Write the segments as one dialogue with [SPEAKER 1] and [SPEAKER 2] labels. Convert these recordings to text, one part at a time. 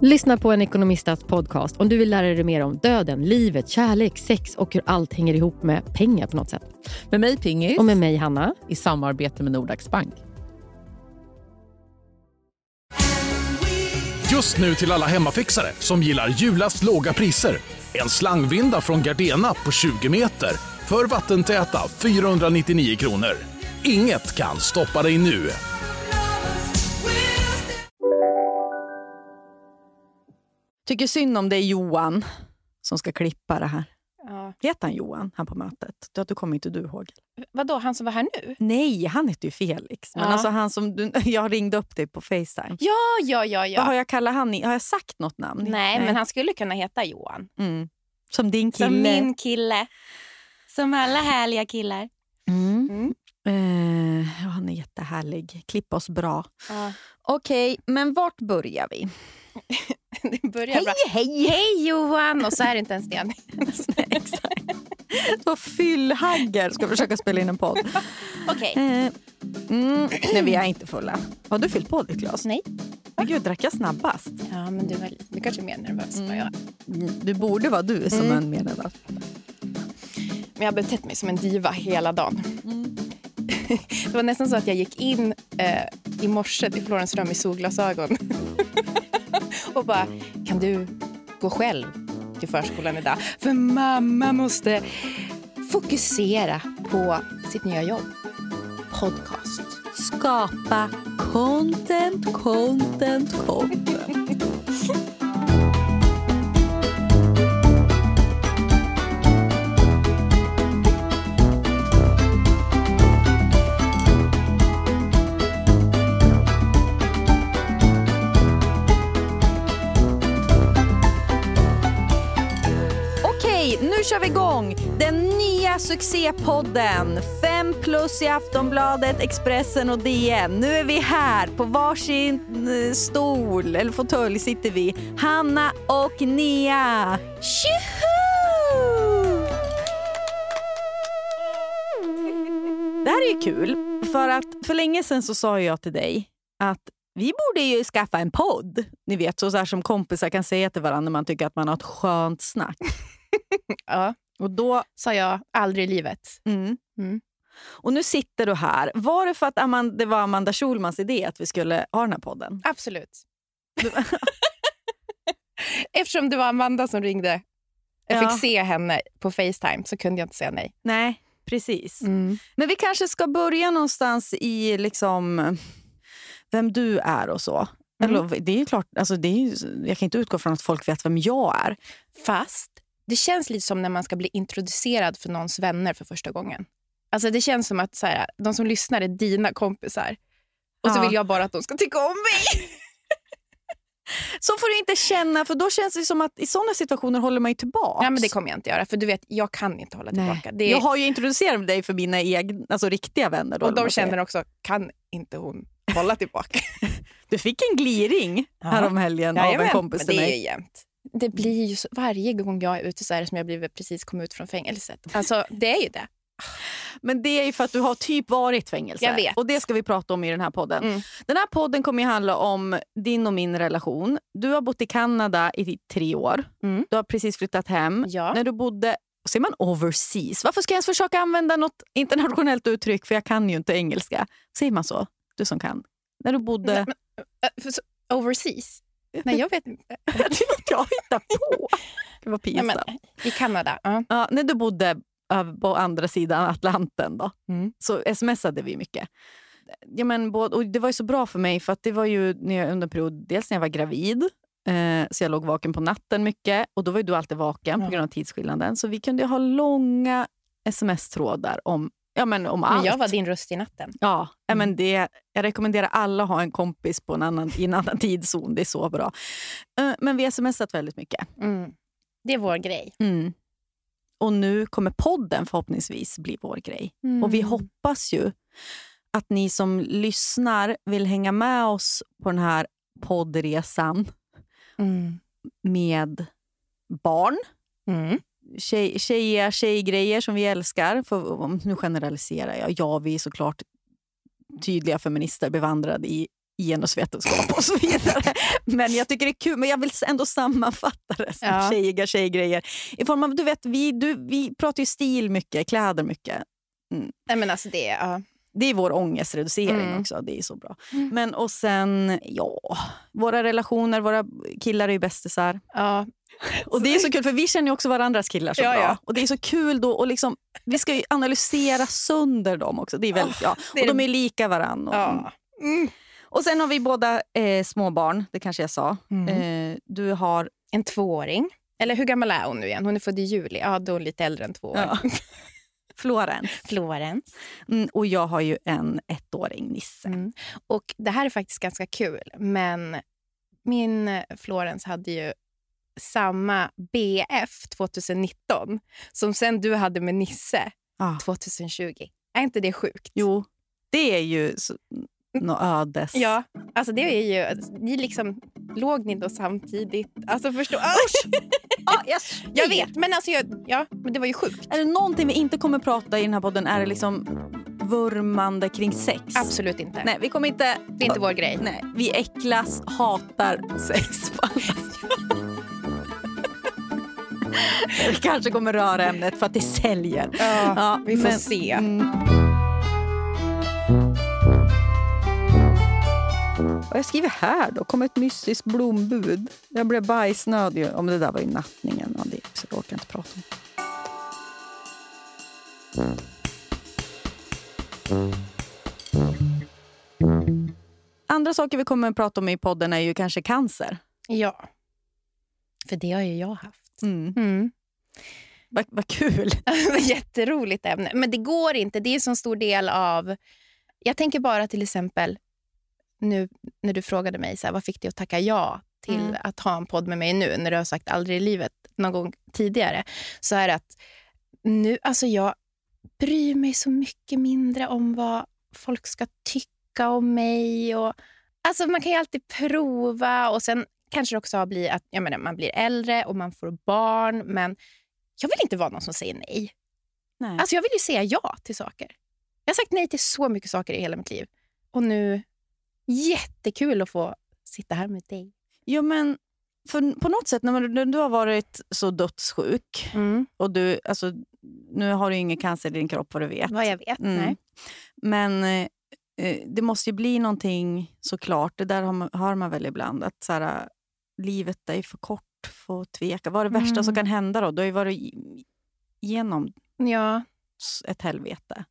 [SPEAKER 1] Lyssna på en ekonomistats podcast om du vill lära dig mer om döden, livet, kärlek, sex och hur allt hänger ihop med pengar på något sätt.
[SPEAKER 2] Med mig Pingis.
[SPEAKER 1] Och med mig Hanna.
[SPEAKER 2] I samarbete med Nordax Bank.
[SPEAKER 3] Just nu till alla hemmafixare som gillar julast låga priser. En slangvinda från Gardena på 20 meter för vattentäta 499 kronor. Inget kan stoppa dig nu.
[SPEAKER 4] Tycker synd om det är Johan som ska klippa det här.
[SPEAKER 5] Ja.
[SPEAKER 4] Heter han Johan, han på mötet? Du, du kommer inte du ihåg?
[SPEAKER 5] Vadå, han som var här nu?
[SPEAKER 4] Nej, han heter ju Felix. Men
[SPEAKER 5] Ja.
[SPEAKER 4] alltså han som du, jag ringde upp dig på Facetime.
[SPEAKER 5] Ja, ja, ja. ja.
[SPEAKER 4] Vad har jag kallat han? Har jag sagt något namn?
[SPEAKER 5] Nej, men han skulle kunna heta Johan.
[SPEAKER 4] Mm. Som din kille.
[SPEAKER 5] Som min kille. Som alla härliga killar.
[SPEAKER 4] Mm.
[SPEAKER 5] Mm.
[SPEAKER 4] Ja, han är jättehärlig. Klippa oss bra.
[SPEAKER 5] Ja.
[SPEAKER 4] Okej, men vart börjar vi?
[SPEAKER 5] Det börjar
[SPEAKER 4] Hej,
[SPEAKER 5] bra.
[SPEAKER 4] hej!
[SPEAKER 5] Hej Johan! Och så är det inte ens det.
[SPEAKER 4] Nej, exakt. Fyllhaggar ska försöka spela in en podd.
[SPEAKER 5] Okej.
[SPEAKER 4] Eh, mm, nej, vi är inte fulla. Har du fyllt på ditt glas?
[SPEAKER 5] Nej.
[SPEAKER 4] Men gud, drack jag snabbast?
[SPEAKER 5] Ja, men du, var, du kanske är mer nervös än vad jag är.
[SPEAKER 4] Mm, Du borde vara du som
[SPEAKER 5] Mm.
[SPEAKER 4] en medlem.
[SPEAKER 5] Men jag har betett mig som en diva hela dagen. Det var nästan så att jag gick in eh, i morse till Florens rum i solglasögon och bara, kan du gå själv till förskolan idag? För mamma måste fokusera på sitt nya jobb. Podcast.
[SPEAKER 4] Skapa content, content, content. Succépodden. Fem plus i Aftonbladet, Expressen och DN. Nu är vi här på varsin eh, stol, eller fåtölj sitter vi. Hanna och Nia. Tjoho! Det här är ju kul, för att för länge sedan så sa jag till dig att vi borde ju skaffa en podd. Ni vet, så, så här som kompisar kan säga till varandra när man tycker att man har ett skönt snack.
[SPEAKER 5] Ja,
[SPEAKER 4] och då
[SPEAKER 5] sa jag aldrig i livet.
[SPEAKER 4] Mm.
[SPEAKER 5] Mm.
[SPEAKER 4] Och nu sitter du här. Var det för att Amanda, det var Amanda Schulmans idé att vi skulle ha den här podden?
[SPEAKER 5] Absolut. Eftersom det var Amanda som ringde, jag
[SPEAKER 4] Ja.
[SPEAKER 5] fick se henne på Facetime, så kunde jag inte säga nej.
[SPEAKER 4] Nej, precis.
[SPEAKER 5] Mm.
[SPEAKER 4] Men vi kanske ska börja någonstans i liksom vem du är och så.
[SPEAKER 5] Mm.
[SPEAKER 4] Eller, det är klart, alltså det är jag kan inte utgå från att folk vet vem jag är.
[SPEAKER 5] Fast det känns lite som när man ska bli introducerad för någons vänner för första gången. Alltså Det känns som att så här, de som lyssnar är dina kompisar. Och så
[SPEAKER 4] Ja.
[SPEAKER 5] vill jag bara att de ska tycka om mig.
[SPEAKER 4] Så får du inte känna, för då känns det som att i såna situationer håller man ju tillbaka.
[SPEAKER 5] Ja, men det kommer jag inte göra, för du vet, jag kan inte hålla
[SPEAKER 4] Nej.
[SPEAKER 5] tillbaka. Är,
[SPEAKER 4] Jag har ju introducerat dig för mina egna, alltså riktiga vänner. Då,
[SPEAKER 5] och de känner också, kan inte hon hålla tillbaka?
[SPEAKER 4] Du fick en gliring
[SPEAKER 5] Ja.
[SPEAKER 4] häromhelgen av en kompis
[SPEAKER 5] men
[SPEAKER 4] till
[SPEAKER 5] det är
[SPEAKER 4] mig.
[SPEAKER 5] ju jämt. Det blir ju så, varje gång jag är ute så är det som jag blivit precis kom ut från fängelset. Alltså, det är ju det.
[SPEAKER 4] Men det är ju för att du har typ varit fängelse.
[SPEAKER 5] Jag vet.
[SPEAKER 4] Och det ska vi prata om i den här podden.
[SPEAKER 5] Mm.
[SPEAKER 4] Den här podden kommer ju handla om din och min relation. Du har bott i Kanada i tre år.
[SPEAKER 5] Mm.
[SPEAKER 4] Du har precis flyttat hem.
[SPEAKER 5] Ja.
[SPEAKER 4] När du bodde Säger man overseas? Varför ska jag ens försöka använda något internationellt uttryck? För jag kan ju inte engelska. Säger man så? Du som kan. När du bodde...
[SPEAKER 5] Men, så- overseas? Nej, jag vet inte.
[SPEAKER 4] det är något jag hittar på. Det var pinsamt.
[SPEAKER 5] I Kanada. Ja.
[SPEAKER 4] Ja, när du bodde ö, på andra sidan Atlanten då,
[SPEAKER 5] Mm.
[SPEAKER 4] så smsade vi mycket. Ja, men, både, och det var ju så bra för mig, för att det var ju när jag, under en period, dels när jag var gravid, eh, så jag låg vaken på natten mycket. Och då var ju du alltid vaken på grund av tidsskillnaden. Så vi kunde ha långa sms-trådar om, ja, men, om
[SPEAKER 5] Men
[SPEAKER 4] allt.
[SPEAKER 5] jag var din röst i natten.
[SPEAKER 4] Ja,
[SPEAKER 5] Mm.
[SPEAKER 4] men det, jag rekommenderar alla att ha en kompis på en annan, i en annan tidszon. Det är så bra. Eh, men vi har smsat väldigt mycket.
[SPEAKER 5] Mm. Det är vår grej.
[SPEAKER 4] Mm. Och nu kommer podden förhoppningsvis bli vår grej. Och vi
[SPEAKER 5] Mm.
[SPEAKER 4] hoppas ju att ni som lyssnar vill hänga med oss på den här poddresan
[SPEAKER 5] Mm.
[SPEAKER 4] med barn.
[SPEAKER 5] Mm.
[SPEAKER 4] Tjej, tjejiga tjejgrejer som vi älskar. För, nu generaliserar jag. Ja, vi är såklart tydliga feminister bevandrade i genusvetenskap och så vidare. Men jag tycker det är kul, men jag vill ändå sammanfatta det som
[SPEAKER 5] Ja.
[SPEAKER 4] tjejiga tjejgrejer. I form av, du vet, vi, du, vi pratar ju stil mycket, kläder mycket.
[SPEAKER 5] Nej, men alltså det, ja.
[SPEAKER 4] Det är vår ångestreducering
[SPEAKER 5] Mm.
[SPEAKER 4] också. Det är så bra. Men och sen, ja, våra relationer, våra killar är ju bästisar.
[SPEAKER 5] ja.
[SPEAKER 4] Och det är så kul för vi känner ju också varandras killar så
[SPEAKER 5] Ja,
[SPEAKER 4] bra.
[SPEAKER 5] ja.
[SPEAKER 4] Och det är så kul då och liksom, vi ska ju analysera sönder dem också. Det är väldigt, ja.
[SPEAKER 5] det är
[SPEAKER 4] Och de är lika varann. Och,
[SPEAKER 5] ja. Mm.
[SPEAKER 4] och sen har vi båda eh, små barn, det kanske jag sa.
[SPEAKER 5] Mm.
[SPEAKER 4] Eh, du har
[SPEAKER 5] En tvååring. Eller hur gammal är hon nu igen? Hon är född i juli. Ja, då är hon lite äldre än två år.
[SPEAKER 4] ja, Florens
[SPEAKER 5] Florens.
[SPEAKER 4] mm, och jag har ju en ettåring, Nisse.
[SPEAKER 5] Mm. Och det här är faktiskt ganska kul, men min Florens hade ju samma BF 2019 som sen du hade med Nisse
[SPEAKER 4] Ah.
[SPEAKER 5] 2020. Är inte det sjukt?
[SPEAKER 4] Jo, det är ju så, nå ödes.
[SPEAKER 5] Ja, alltså det är ju... Ni liksom, låg ni då samtidigt? Alltså förstå...
[SPEAKER 4] Ah, jag,
[SPEAKER 5] jag vet, men alltså jag, ja, men det var ju sjukt.
[SPEAKER 4] Är det någonting vi inte kommer prata i den här podden är det liksom vurmande kring sex.
[SPEAKER 5] Absolut inte.
[SPEAKER 4] Nej, vi kommer inte...
[SPEAKER 5] Det är inte vår grej.
[SPEAKER 4] Nej, vi äcklas, hatar sex. på. Vi kanske kommer röra ämnet för att det säljer.
[SPEAKER 5] Ja, vi får
[SPEAKER 4] men-
[SPEAKER 5] se.
[SPEAKER 4] Mm. Vad jag skriver här då? Kom ett mystiskt blombud. Jag blev bajsnödig. Om det där var i nattningen. Ja, det så jag orkar inte prata om. Andra saker vi kommer att prata om i podden är ju kanske cancer.
[SPEAKER 5] Ja. För det har ju jag haft.
[SPEAKER 4] Mm.
[SPEAKER 5] Mm.
[SPEAKER 4] Vad vad kul.
[SPEAKER 5] Jätteroligt ämne. Men det går inte. Det är en så stor del av... Jag tänker bara till exempel nu när du frågade mig så här, vad fick dig att tacka ja till
[SPEAKER 4] Mm.
[SPEAKER 5] att ha en podd med mig nu när du har sagt aldrig i livet någon gång tidigare. Så är det att nu, alltså jag bryr mig så mycket mindre om vad folk ska tycka om mig. Och, alltså man kan ju alltid prova och sen kanske det också blir att jag menar, man blir äldre och man får barn. Men jag vill inte vara någon som säger nej.
[SPEAKER 4] Nej.
[SPEAKER 5] Alltså jag vill ju säga ja till saker. Jag har sagt nej till så mycket saker i hela mitt liv. Och nu, jättekul att få sitta här med dig.
[SPEAKER 4] Jo, men för på något sätt, när man- du har varit så dödssjuk och du, alltså, nu har du ingen cancer i din kropp vad du vet.
[SPEAKER 5] Vad jag vet.
[SPEAKER 4] Mm.
[SPEAKER 5] Nej.
[SPEAKER 4] Men eh, eh, det måste ju bli någonting såklart. Det där har man, har man väl ibland. Att så här, livet är för kort för att tveka. Vad är det värsta
[SPEAKER 5] Mm.
[SPEAKER 4] som kan hända då? Du har ju varit igenom
[SPEAKER 5] Ja,
[SPEAKER 4] ett helvete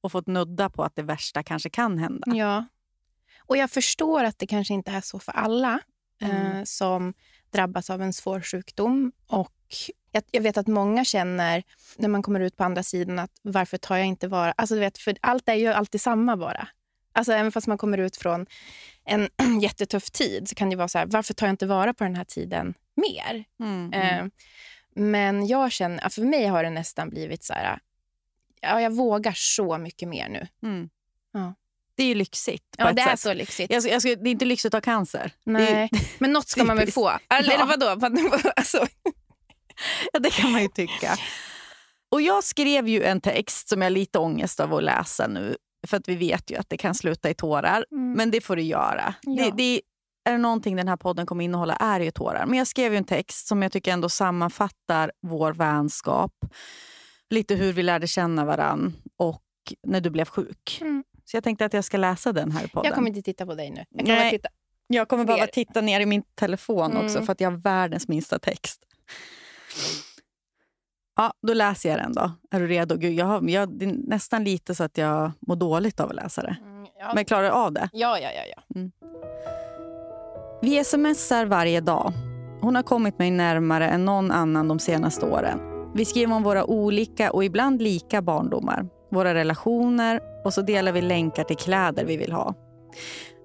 [SPEAKER 4] och fått nudda på att det värsta kanske kan hända.
[SPEAKER 5] ja. Och jag förstår att det kanske inte är så för alla
[SPEAKER 4] Mm.
[SPEAKER 5] eh, som drabbas av en svår sjukdom. Och jag, jag vet att många känner när man kommer ut på andra sidan att varför tar jag inte vara... Alltså du vet, för allt är ju alltid samma bara. Alltså även fast man kommer ut från en jättetuff tid så kan det vara så här, varför tar jag inte vara på den här tiden mer?
[SPEAKER 4] Mm.
[SPEAKER 5] Eh, men jag känner, för mig har det nästan blivit så här, ja, jag vågar så mycket mer nu.
[SPEAKER 4] Mm.
[SPEAKER 5] Ja.
[SPEAKER 4] Det är ju lyxigt
[SPEAKER 5] Ja, det är
[SPEAKER 4] sätt.
[SPEAKER 5] så lyxigt.
[SPEAKER 4] Jag, jag det är inte lyxigt att ha cancer. Är,
[SPEAKER 5] Nej, men något ska man väl få? Eller,
[SPEAKER 4] Ja.
[SPEAKER 5] vadå? Vad- Alltså,
[SPEAKER 4] Ja, det kan man ju tycka. Och Jag skrev ju en text som jag har lite ångest av att läsa nu. För att vi vet ju att det kan sluta i tårar. Men det får det göra.
[SPEAKER 5] Mm. Ja.
[SPEAKER 4] Det, det, är det någonting den här podden kommer innehålla är det ju tårar. Men jag skrev ju en text som jag tycker ändå sammanfattar vår vänskap. Lite hur vi lärde känna varann och när du blev sjuk.
[SPEAKER 5] Mm.
[SPEAKER 4] Så jag tänkte att jag ska läsa den här i podden.
[SPEAKER 5] jag kommer inte titta på dig nu. Jag kommer
[SPEAKER 4] Nej.
[SPEAKER 5] titta.
[SPEAKER 4] Jag kommer
[SPEAKER 5] Ner.
[SPEAKER 4] titta ner i min telefon också
[SPEAKER 5] Mm.
[SPEAKER 4] för att jag har världens minsta text. Ja, då läser jag den då. Är du redo? Gud, jag har, jag, det är nästan lite så att jag mår dåligt av att läsa det.
[SPEAKER 5] Mm, ja.
[SPEAKER 4] Men jag klarar av det.
[SPEAKER 5] ja, ja, ja, ja.
[SPEAKER 4] Vi smsar varje dag. Hon har kommit mig närmare än någon annan de senaste åren. Vi skriver om våra olika och ibland lika barndomar, våra relationer och så delar vi länkar till kläder vi vill ha.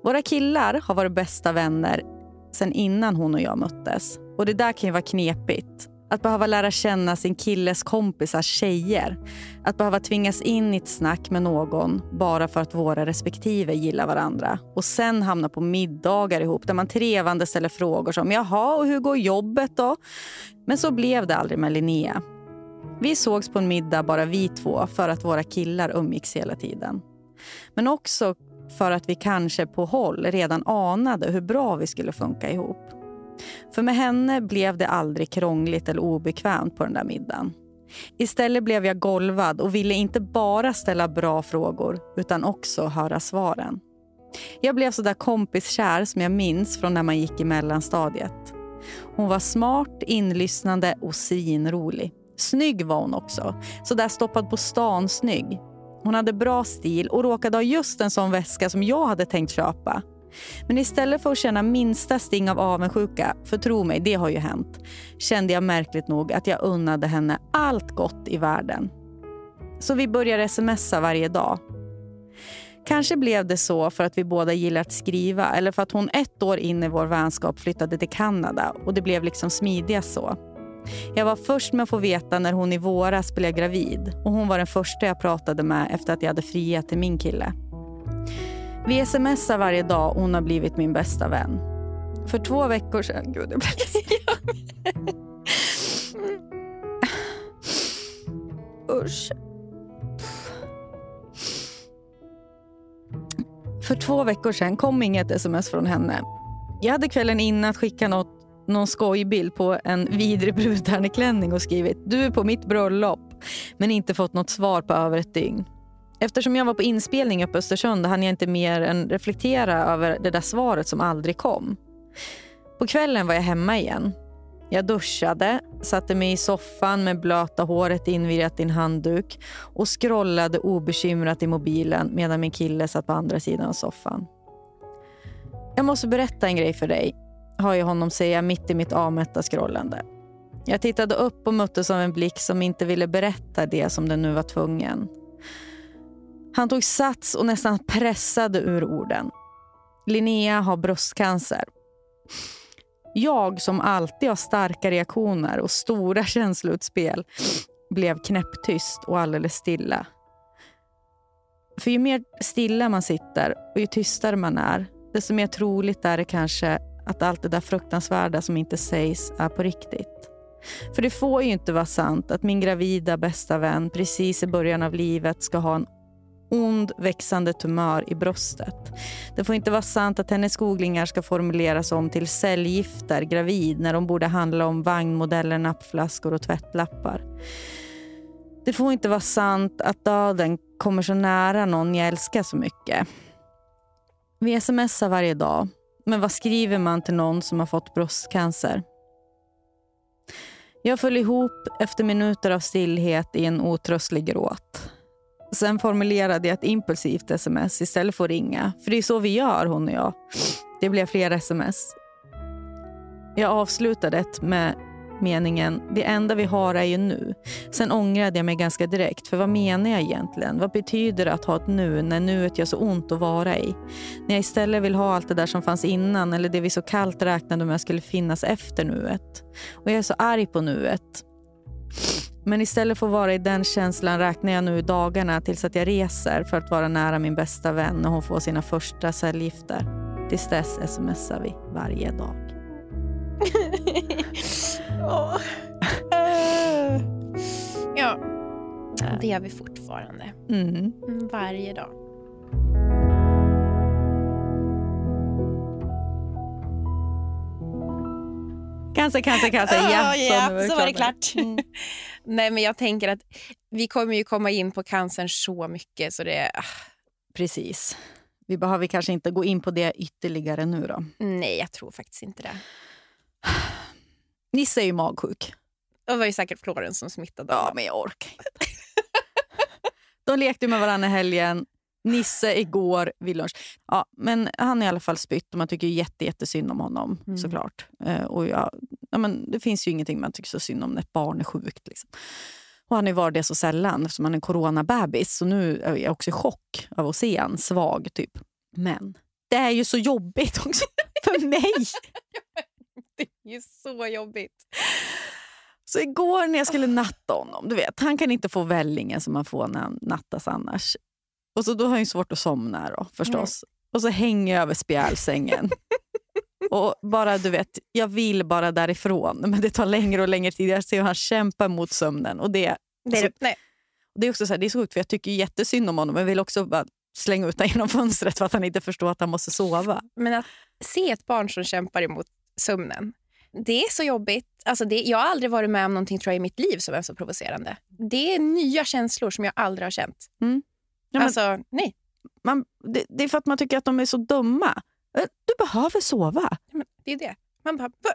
[SPEAKER 4] Våra killar har varit bästa vänner sen innan hon och jag möttes. Och det där kan ju vara knepigt. Att behöva lära känna sin killes kompisars tjejer. Att behöva tvingas in i ett snack med någon bara för att våra respektive gillar varandra. Och sen hamna på middagar ihop där man trevande ställer frågor som “Jaha, och hur går jobbet då?” Men så blev det aldrig med Linnea. Vi sågs på en middag bara vi två för att våra killar umgicks hela tiden. Men också för att vi kanske på håll redan anade hur bra vi skulle funka ihop. För med henne blev det aldrig krångligt eller obekvämt på den där middagen. Istället blev jag golvad och ville inte bara ställa bra frågor utan också höra svaren. Jag blev så där kompiskär som jag minns från när man gick i mellanstadiet. Hon var smart, inlyssnande och svinrolig. Snygg var hon också. Så där stoppad på stan snygg. Hon hade bra stil och råkade ha just en sån väska som jag hade tänkt köpa. Men istället för att känna minsta sting av avundsjuka, för tro mig, det har ju hänt, kände jag märkligt nog att jag unnade henne allt gott i världen. Så vi började smsa varje dag. Kanske blev det så för att vi båda gillar att skriva eller för att hon ett år in i vår vänskap flyttade till Kanada och det blev liksom smidigast så. Jag var först med att få veta när hon i våras blev gravid och hon var den första jag pratade med efter att jag hade friat till min kille. Vi smsar varje dag och hon har blivit min bästa vän. För två veckor sedan... Gud, jag blev Usch. För två veckor sedan kom inget sms från henne. Jag hade kvällen innan skickat något, någon skojbild på en vidrig brudtärneklänning och skrivit du är på mitt bröllop men inte fått något svar på över ett dygn. Eftersom jag var på inspelning uppe i Östersund hann jag inte mer än reflektera över det där svaret som aldrig kom. På kvällen var jag hemma igen. Jag duschade, satte mig i soffan med blöta håret invirat i en handduk och scrollade obekymrat i mobilen medan min kille satt på andra sidan av soffan. Jag måste berätta en grej för dig, hör jag honom säga mitt i mitt avmätta scrollande. Jag tittade upp och möttes av en blick som inte ville berätta det som den nu var tvungen. Han tog sats och nästan pressade ur orden. Linnea har bröstcancer. Jag som alltid har starka reaktioner och stora känsloutspel blev knäpptyst och alldeles stilla. För ju mer stilla man sitter och ju tystare man är desto mer troligt är det kanske att allt det där fruktansvärda som inte sägs är på riktigt. För det får ju inte vara sant att min gravida bästa vän precis i början av livet ska ha en ond växande tumör i bröstet. Det får inte vara sant att hennes googlingar ska formuleras om till cellgifter gravid när de borde handla om vagnmodeller, nappflaskor och tvättlappar. Det får inte vara sant att döden kommer så nära någon jag älskar så mycket. Vi smsar varje dag, men vad skriver man till någon som har fått bröstcancer? Jag föll ihop efter minuter av stillhet i en otröstlig gråt. Sen formulerade jag ett impulsivt sms istället för att ringa. För det är så vi gör, hon och jag. Det blev fler sms. Jag avslutade ett med meningen “Det enda vi har är ju nu”. Sen ångrade jag mig ganska direkt. För vad menar jag egentligen? Vad betyder det att ha ett nu när nuet gör så ont att vara i? När jag istället vill ha allt det där som fanns innan eller det vi så kallt räknade med skulle finnas efter nuet. Och jag är så arg på nuet. Men istället för att vara i den känslan räknar jag nu dagarna tills att jag reser för att vara nära min bästa vän när hon får sina första cellgifter. Tills dess smsar vi varje dag.
[SPEAKER 5] oh. ja, det gör vi fortfarande.
[SPEAKER 4] Mm.
[SPEAKER 5] Varje dag.
[SPEAKER 4] Cancer, cancer, cancer. Ja,
[SPEAKER 5] oh, ja så var det klart. Mm. Nej, men jag tänker att vi kommer ju komma in på cancern så mycket så det... Ah.
[SPEAKER 4] Precis. Vi behöver kanske inte gå in på det ytterligare nu då.
[SPEAKER 5] Nej, jag tror faktiskt inte det.
[SPEAKER 4] Nisse är ju magsjuk.
[SPEAKER 5] Det var ju säkert Florens som smittade.
[SPEAKER 4] Ja, men jag orkar inte. De lekte med varandra i helgen. Nisse igår vid lunch. Ja, men han har i alla fall spytt och man tycker jätte, jättesynd om honom mm. såklart. Eh, och jag, ja, men det finns ju ingenting man tycker så synd om när ett barn är sjukt. Liksom. Och han har varit det så sällan eftersom han är en coronabebis. Så nu är jag också i chock av att se han svag. typ. Men det är ju så jobbigt också för mig.
[SPEAKER 5] är ju så jobbigt.
[SPEAKER 4] Så igår när jag skulle natta honom, du vet, han kan inte få vällingen som man får när han nattas annars. Och så då har han svårt att somna då, förstås. Mm. Och så hänger jag över spjälsängen. och bara du vet, jag vill bara därifrån. Men det tar längre och längre tid. Jag ser hur han kämpar mot sömnen. Och det,
[SPEAKER 5] det, är,
[SPEAKER 4] alltså,
[SPEAKER 5] nej.
[SPEAKER 4] det är också så här, det är så sjukt för jag tycker jättesynd om honom. Men vill också bara slänga ut honom genom fönstret för att han inte förstår att han måste sova.
[SPEAKER 5] Men att se ett barn som kämpar emot sömnen, det är så jobbigt. Alltså det, jag har aldrig varit med om någonting tror jag, i mitt liv som är så provocerande. Det är nya känslor som jag aldrig har känt.
[SPEAKER 4] Ja, men-
[SPEAKER 5] alltså, nej.
[SPEAKER 4] Man, det, det är för att man tycker att de är så dumma. Du behöver sova.
[SPEAKER 5] Men Det är det. Man bara, "Va?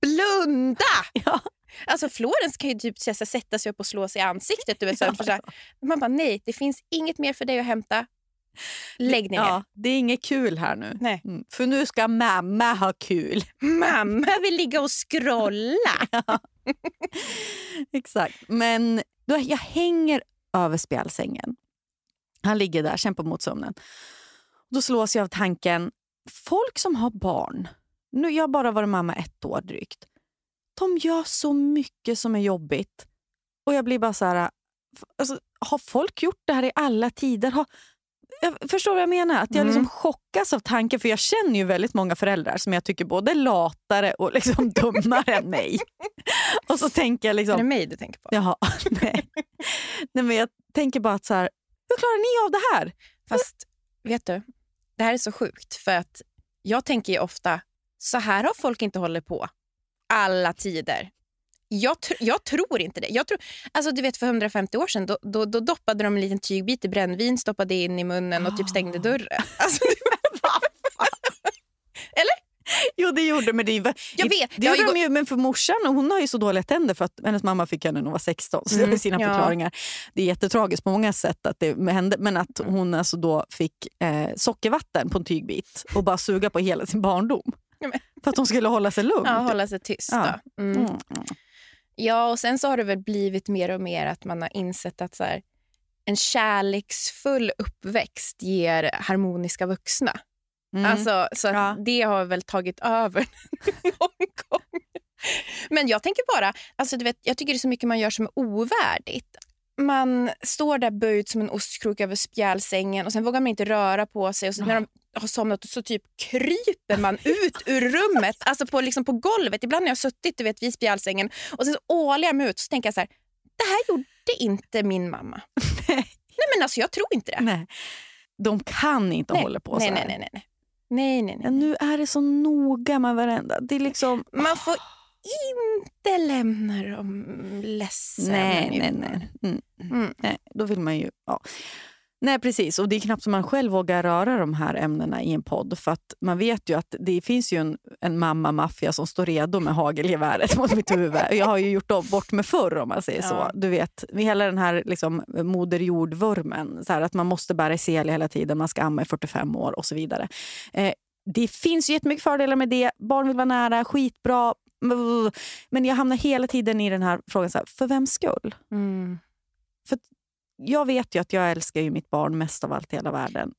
[SPEAKER 5] blunda!
[SPEAKER 4] Ja.
[SPEAKER 5] Alltså Florens kan ju typ sätta sig upp och slå sig i ansiktet. Du vet, så här. Man bara, nej, det finns inget mer för dig att hämta. Lägg ner.
[SPEAKER 4] Ja, det är inget kul här nu.
[SPEAKER 5] Nej.
[SPEAKER 4] Mm. För nu ska mamma ha kul.
[SPEAKER 5] Mamma vill ligga och scrolla.
[SPEAKER 4] Exakt. Men då, jag hänger över spjälsängen. Han ligger där, kämpar mot sömnen. Då slås jag av tanken, folk som har barn, nu jag har bara varit mamma ett år drygt, de gör så mycket som är jobbigt. Och jag blir bara så här, alltså, har folk gjort det här i alla tider? Har, jag förstår vad jag menar? Att jag liksom chockas av tanken, för jag känner ju väldigt många föräldrar som jag tycker både latare och liksom dummare än mig. Och så tänker jag liksom,
[SPEAKER 5] Är det mig du tänker på?
[SPEAKER 4] Jaha, nej. nej men jag tänker bara att så här, hur klarar ni av det här?
[SPEAKER 5] Fast vet du, det här är så sjukt. För att jag tänker ju ofta, så här har folk inte hållit på alla tider. Jag, tr- jag tror inte det. Jag tror, alltså du vet För 150 år sedan då, då, då doppade de en liten tygbit i brännvin, stoppade in i munnen och typ stängde dörren. Alltså,
[SPEAKER 4] Jo det gjorde men det, är-
[SPEAKER 5] Jag vet,
[SPEAKER 4] Det gjorde de ju, men för morsan hon har ju så dåliga tänder för att hennes mamma fick henne när hon var 16. Så det
[SPEAKER 5] Mm,
[SPEAKER 4] har sina
[SPEAKER 5] ja.
[SPEAKER 4] förklaringar. Det är jättetragiskt på många sätt att det hände men att
[SPEAKER 5] Mm.
[SPEAKER 4] hon alltså då fick eh, sockervatten på en tygbit och bara suga på hela sin barndom. För att hon skulle hålla sig lugn.
[SPEAKER 5] ja, hålla sig tyst.
[SPEAKER 4] Ja.
[SPEAKER 5] Då. Mm.
[SPEAKER 4] Mm.
[SPEAKER 5] Ja, och sen så har det väl blivit mer och mer att man har insett att så här, en kärleksfull uppväxt ger harmoniska vuxna.
[SPEAKER 4] Mm.
[SPEAKER 5] Alltså, så
[SPEAKER 4] Ja.
[SPEAKER 5] det har väl tagit över någon gång. Men jag tänker bara, alltså du vet, jag tycker det är så mycket man gör som är ovärdigt. Man står där böjd som en ostkrok över spjälsängen och sen vågar man inte röra på sig. Och så när de har somnat så typ kryper man ut ur rummet, alltså på, liksom på golvet. Ibland när jag har suttit du vet, vid spjälsängen och sen så ålar jag mig ut så tänker jag så här, det här gjorde inte min mamma.
[SPEAKER 4] Nej.
[SPEAKER 5] Nej men alltså jag tror inte det.
[SPEAKER 4] Nej. De kan inte
[SPEAKER 5] Nej.
[SPEAKER 4] hålla på
[SPEAKER 5] nej,
[SPEAKER 4] så här.
[SPEAKER 5] nej, nej, nej. Nej, nej, nej.
[SPEAKER 4] Nu är det så noga med varenda. Det är liksom...
[SPEAKER 5] Man får inte lämna dem ledsen.
[SPEAKER 4] Nej, nej, nej. Mm.
[SPEAKER 5] Mm.
[SPEAKER 4] nej. Då vill man ju... Ja. Nej, precis. Och det är knappt som man själv vågar röra de här ämnena i en podd. För att man vet ju att det finns ju en, en mamma-maffia som står redo med hagelgeväret mot mitt huvud. Jag har ju gjort bort med förr om man säger
[SPEAKER 5] Ja.
[SPEAKER 4] så. Du vet, hela den här liksom, moder jord-vurmen. Att man måste bära sel hela tiden, man ska amma i 45 år och så vidare. Eh, det finns ju jättemycket fördelar med det. Barn vill vara nära, skitbra. Men jag hamnar hela tiden i den här frågan, så här, för vems skull?
[SPEAKER 5] Mm.
[SPEAKER 4] Jag vet ju att jag älskar ju mitt barn mest av allt i hela världen.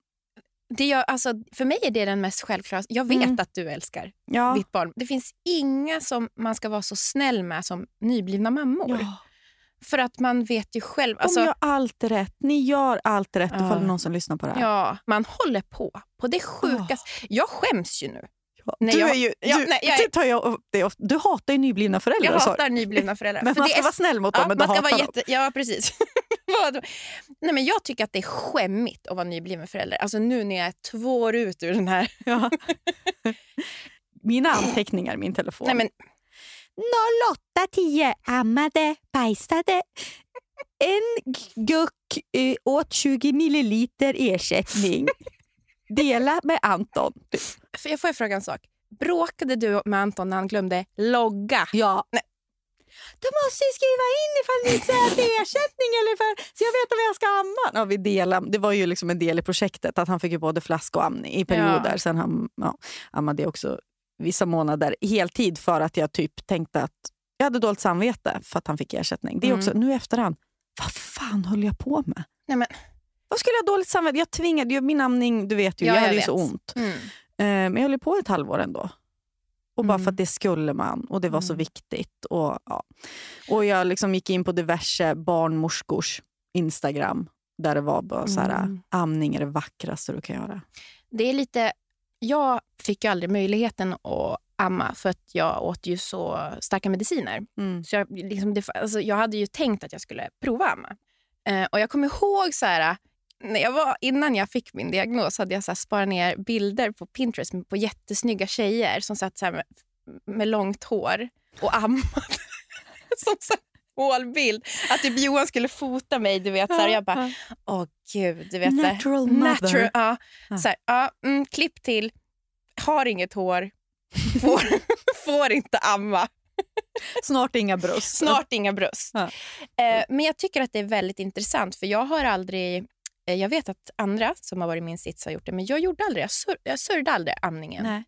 [SPEAKER 5] Det gör, alltså, för mig är det den mest självklara. Jag vet
[SPEAKER 4] Mm.
[SPEAKER 5] att du älskar
[SPEAKER 4] Ja.
[SPEAKER 5] ditt barn. Det finns inga som man ska vara så snäll med som nyblivna mammor.
[SPEAKER 4] Ja.
[SPEAKER 5] För att man vet ju själv.
[SPEAKER 4] De
[SPEAKER 5] Alltså,
[SPEAKER 4] gör allt rätt. Ni gör allt rätt
[SPEAKER 5] Ja.
[SPEAKER 4] ifall någon som lyssnar på det här.
[SPEAKER 5] ja, man håller på på det sjukaste. Jag skäms ju nu.
[SPEAKER 4] Ja.
[SPEAKER 5] Nej,
[SPEAKER 4] du,
[SPEAKER 5] jag-
[SPEAKER 4] är ju,
[SPEAKER 5] ja,
[SPEAKER 4] du,
[SPEAKER 5] nej, jag är-
[SPEAKER 4] det tar jag upp det ofta. du hatar ju nyblivna föräldrar.
[SPEAKER 5] Jag hatar nyblivna föräldrar.
[SPEAKER 4] Men
[SPEAKER 5] För
[SPEAKER 4] man
[SPEAKER 5] det
[SPEAKER 4] ska
[SPEAKER 5] är
[SPEAKER 4] vara snäll mot dem,
[SPEAKER 5] Ja, man ska vara
[SPEAKER 4] dem.
[SPEAKER 5] jätte... Ja, precis. Nej, men jag tycker att det är skämmigt att vara nybliven förälder. Alltså nu när jag är två år ut ur den här...
[SPEAKER 4] Ja. Mina anteckningar i min telefon.
[SPEAKER 5] Nej, men,
[SPEAKER 4] 0810 ammade, bajsade. En guck eh, åt 20 milliliter ersättning. Dela med Anton.
[SPEAKER 5] för jag får jag fråga en sak. Bråkade du med Anton när han glömde logga?
[SPEAKER 4] Ja.
[SPEAKER 5] Nej.
[SPEAKER 4] Du måste ju skriva in ifall ni är ersättning eller för, så jag vet om jag ska amma. Ja, vi delade, det var ju liksom en del i projektet att han fick ju både flask och amning i perioder.
[SPEAKER 5] Ja.
[SPEAKER 4] Sen han ja, ammade jag också vissa månader heltid för att jag typ tänkte att jag hade dåligt samvete för att han fick ersättning. Det är också, nu i efterhand, vad fan höll jag på med?
[SPEAKER 5] Nej, men,
[SPEAKER 4] Vad skulle jag ha dåligt samvete? Jag tvingade ju, min amning, du vet ju,
[SPEAKER 5] Ja,
[SPEAKER 4] jag
[SPEAKER 5] jag
[SPEAKER 4] hade ju
[SPEAKER 5] vet.
[SPEAKER 4] så ont.
[SPEAKER 5] mm.
[SPEAKER 4] Eh, Men jag höll ju på ett halvår ändå. Och bara
[SPEAKER 5] Mm.
[SPEAKER 4] för att det skulle man och det var så
[SPEAKER 5] Mm.
[SPEAKER 4] viktigt. Och, ja. och jag liksom gick in på diverse barnmorskors Instagram där det var bara så här,
[SPEAKER 5] Mm.
[SPEAKER 4] amning är det vackraste du kan göra.
[SPEAKER 5] Det är lite... Jag fick ju aldrig möjligheten att amma för att jag åt ju så starka mediciner.
[SPEAKER 4] Mm.
[SPEAKER 5] Så jag, liksom, det, alltså, jag hade ju tänkt att jag skulle prova amma. Eh, och jag kommer ihåg så här, när jag var, innan jag fick min diagnos hade jag så sparat ner bilder på Pinterest på jättesnygga tjejer som satt så med, med långt hår och ammade. som så målbild. Att typ Johan skulle fota mig. Du vet, så här, jag bara, åh gud. Du vet, så här,
[SPEAKER 4] Natural mother.
[SPEAKER 5] natural, ja, så här, ja, mm, klipp till, har inget hår, får, får inte amma.
[SPEAKER 4] Snart inga bröst.
[SPEAKER 5] Snart inga bröst.
[SPEAKER 4] Ja.
[SPEAKER 5] Eh, men jag tycker att det är väldigt intressant för jag har aldrig jag vet att andra som har varit i min sits har gjort det, men jag gjorde aldrig. Jag, sur, jag sörjde aldrig amningen.
[SPEAKER 4] Nej.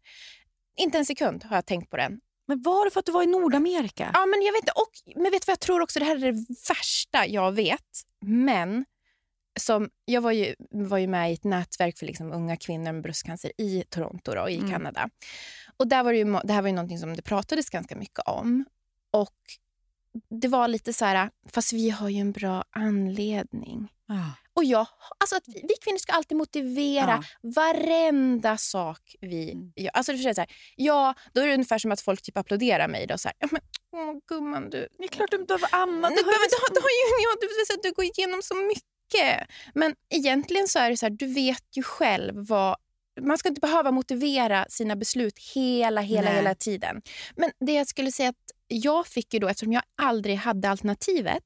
[SPEAKER 5] Inte en sekund har jag tänkt på den.
[SPEAKER 4] Men var det för att du var i Nordamerika?
[SPEAKER 5] Ja, men jag vet inte. Och, men vet vad jag tror också? Det här är det värsta jag vet. Men som, jag var ju, var ju med i ett nätverk för liksom unga kvinnor med bröstcancer i Toronto då, i
[SPEAKER 4] Mm.
[SPEAKER 5] Kanada. Och där var det, ju, det här var ju någonting som det pratades ganska mycket om. Och det var lite så här, fast vi har ju en bra anledning.
[SPEAKER 4] Ja.
[SPEAKER 5] Och jag, alltså att vi, vi kvinnor ska alltid motivera varenda sak vi
[SPEAKER 4] Mm.
[SPEAKER 5] gör. Alltså är så här, ja, då är det ungefär som att folk typ applåderar mig. Då, så här, ja, men, åh, gumman, du,
[SPEAKER 4] Det är klart du behöver amma.
[SPEAKER 5] du, behöver, du, du, har ju, ja, du, vet så här, du går igenom så mycket. Men egentligen så är det så här, du vet ju själv vad... Man ska inte behöva motivera sina beslut hela, hela,
[SPEAKER 4] Nej.
[SPEAKER 5] hela tiden. Men det jag skulle säga att jag fick ju då, eftersom jag aldrig hade alternativet,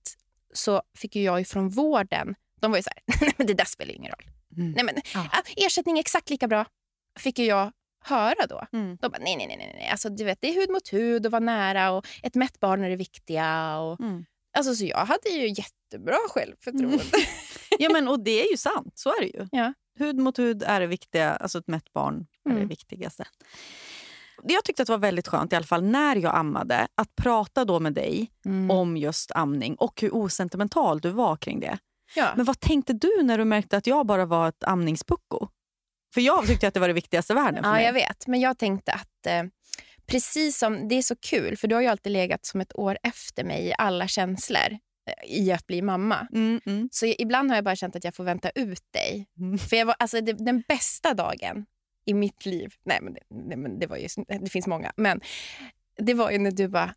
[SPEAKER 5] så fick ju jag ifrån vården, de var ju så här, nej men det där spelar ingen roll.
[SPEAKER 4] Mm.
[SPEAKER 5] Nej, men,
[SPEAKER 4] Ja.
[SPEAKER 5] ersättning är exakt lika bra, fick ju jag höra då.
[SPEAKER 4] Mm.
[SPEAKER 5] De bara, nej, nej, nej, nej. Alltså, du vet, det är hud mot hud och vara nära och ett mätt barn är det viktiga. Och,
[SPEAKER 4] Mm.
[SPEAKER 5] alltså, så jag hade ju jättebra självförtroende.
[SPEAKER 4] Ja, men, och det är ju sant. Så är det ju.
[SPEAKER 5] Ja.
[SPEAKER 4] Hud mot hud är det viktiga. Alltså ett mätt barn är det
[SPEAKER 5] Mm.
[SPEAKER 4] viktigaste. Jag tyckte att det var väldigt skönt, i alla fall när jag ammade, att prata då med dig
[SPEAKER 5] Mm.
[SPEAKER 4] om just amning och hur osentimental du var kring det.
[SPEAKER 5] Ja.
[SPEAKER 4] Men vad tänkte du när du märkte att jag bara var ett amningspucko? För jag tyckte att det var det viktigaste i världen för
[SPEAKER 5] ja,
[SPEAKER 4] mig.
[SPEAKER 5] jag vet. Men jag tänkte att eh, precis som, det är så kul, för du har ju alltid legat som ett år efter mig i alla känslor eh, i att bli mamma.
[SPEAKER 4] Mm, mm.
[SPEAKER 5] Så ibland har jag bara känt att jag får vänta ut dig.
[SPEAKER 4] Mm.
[SPEAKER 5] För jag var, alltså, det, den bästa dagen i mitt liv, nej men det, nej, men det var ju, det finns många, men det var ju när du bara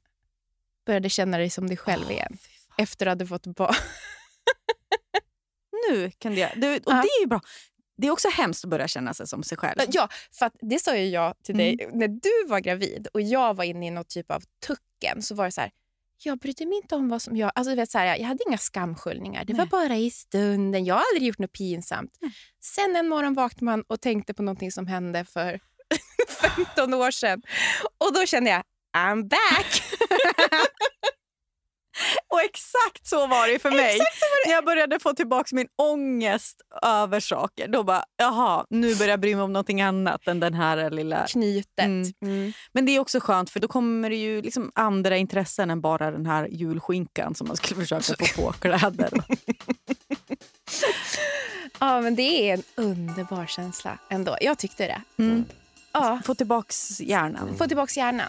[SPEAKER 5] började känna dig som dig själv igen.
[SPEAKER 4] Fy fan.
[SPEAKER 5] Efter att du fått barn.
[SPEAKER 4] Nu kan det... det och
[SPEAKER 5] Ja.
[SPEAKER 4] det är ju bra. Det är också hemskt att börja känna sig som sig själv.
[SPEAKER 5] Ja, för det sa ju jag till dig när du var gravid och jag var inne i något typ av tucken. Så var det så här, jag brydde mig inte om vad som jag... Alltså, du vet, så här, jag hade inga skamskyllningar. Det var
[SPEAKER 4] Nej.
[SPEAKER 5] bara i stunden. Jag har aldrig gjort något pinsamt. Sen en morgon vaknade man och tänkte på någonting som hände för 15 år sedan. Och då kände jag, I'm back!
[SPEAKER 4] Och exakt så var det för mig. När jag började få tillbaka min ångest över saker. Då bara, jaha, nu börjar jag bry mig om någonting annat än den här lilla...
[SPEAKER 5] Knytet.
[SPEAKER 4] Mm.
[SPEAKER 5] Mm.
[SPEAKER 4] Men det är också skönt för då kommer det ju liksom andra intressen än bara den här julskinkan som man skulle försöka få på kläder.
[SPEAKER 5] Ja, men det är en underbar känsla ändå. Jag tyckte det.
[SPEAKER 4] Mm.
[SPEAKER 5] Ja,
[SPEAKER 4] Få tillbaks hjärnan.
[SPEAKER 5] få tillbaka hjärnan.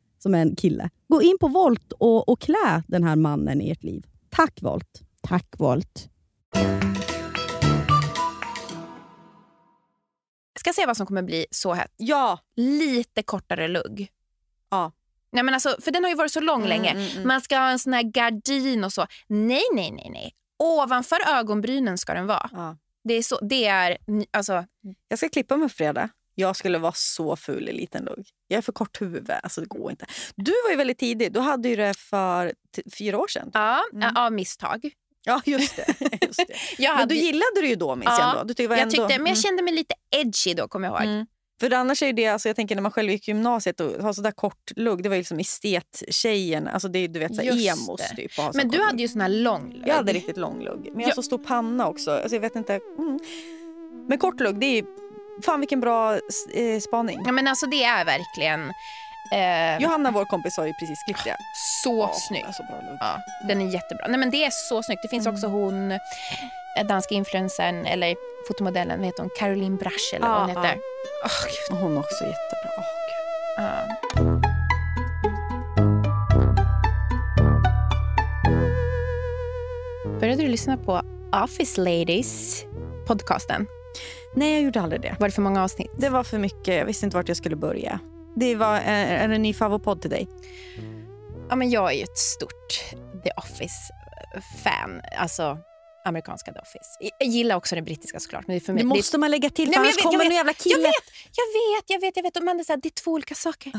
[SPEAKER 6] som är en kille. Gå in på Volt och, och klä den här mannen i ert liv. Tack Volt!
[SPEAKER 7] Tack Volt.
[SPEAKER 5] Ska se vad som kommer bli så hett.
[SPEAKER 4] Ja.
[SPEAKER 5] Lite kortare lugg.
[SPEAKER 4] Ja.
[SPEAKER 5] Nej, men alltså, för den har ju varit så lång länge.
[SPEAKER 4] mm, mm.
[SPEAKER 5] Man ska ha en sån här gardin och så. Nej, nej, nej. nej. Ovanför ögonbrynen ska den vara.
[SPEAKER 4] Ja.
[SPEAKER 5] Det är, så, det är alltså,
[SPEAKER 4] Jag ska klippa mig på fredag. Jag skulle vara så ful i liten lugg. Jag är för kort huvud. Alltså det går inte. Du var ju väldigt tidig. Du hade ju det för fyra år sedan.
[SPEAKER 5] ja,
[SPEAKER 4] Mm.
[SPEAKER 5] av misstag.
[SPEAKER 4] Ja, just det. Just det. Men
[SPEAKER 5] hade,
[SPEAKER 4] du gillade det ju då minns
[SPEAKER 5] Ja,
[SPEAKER 4] jag ändå. Du tyckte
[SPEAKER 5] jag
[SPEAKER 4] ändå...
[SPEAKER 5] tyckte, men jag
[SPEAKER 4] Mm.
[SPEAKER 5] kände mig lite edgy då, kommer jag ihåg.
[SPEAKER 4] Mm. För annars är ju det, alltså jag tänker när man själv gick i gymnasiet och har sådär kort lugg, det var ju liksom estet-tjejen, alltså det är du vet såhär emos typ.
[SPEAKER 5] Men du
[SPEAKER 4] kort
[SPEAKER 5] hade
[SPEAKER 4] lugg.
[SPEAKER 5] ju sån här lång lugg.
[SPEAKER 4] Jag hade riktigt lång lugg, men jag har
[SPEAKER 5] Ja.
[SPEAKER 4] så stor panna också. Alltså jag vet inte. Mm. Men kort lugg, det är fan vilken bra eh, spaning.
[SPEAKER 5] Ja, men alltså det är verkligen eh,
[SPEAKER 4] Johanna, vår kompis, har ju precis klippt det.
[SPEAKER 5] så
[SPEAKER 4] Ja,
[SPEAKER 5] snyggt.
[SPEAKER 4] Alltså bra.
[SPEAKER 5] Ja, den är jättebra. Nej, men det är så snyggt. Det finns
[SPEAKER 4] Mm.
[SPEAKER 5] också hon, eh, danska influencern eller fotomodellen, vad heter hon? Caroline Brasch eller vad hon heter.
[SPEAKER 4] ja.
[SPEAKER 5] Åh, gud.
[SPEAKER 4] Hon är också jättebra. Åh, gud.
[SPEAKER 5] Ja. Började du lyssna på Office Ladies podcasten?
[SPEAKER 4] Nej, jag gjorde aldrig det.
[SPEAKER 5] Var det för många avsnitt?
[SPEAKER 4] Det var för mycket. Jag visste inte vart jag skulle börja. Det var är, är det en ny favoritpodd till dig?
[SPEAKER 5] Ja, men jag är ju ett stort The Office-fan. Alltså amerikanska The Office. Jag gillar också det brittiska såklart. Men det för mig,
[SPEAKER 4] Det
[SPEAKER 5] det
[SPEAKER 4] måste man lägga till,
[SPEAKER 5] Nej,
[SPEAKER 4] för
[SPEAKER 5] men
[SPEAKER 4] annars
[SPEAKER 5] jag vet-
[SPEAKER 4] kommer
[SPEAKER 5] jag
[SPEAKER 4] någon jävla
[SPEAKER 5] Jag
[SPEAKER 4] kille.
[SPEAKER 5] vet, jag vet, jag vet. Jag vet. Och man är så här, det är två olika saker.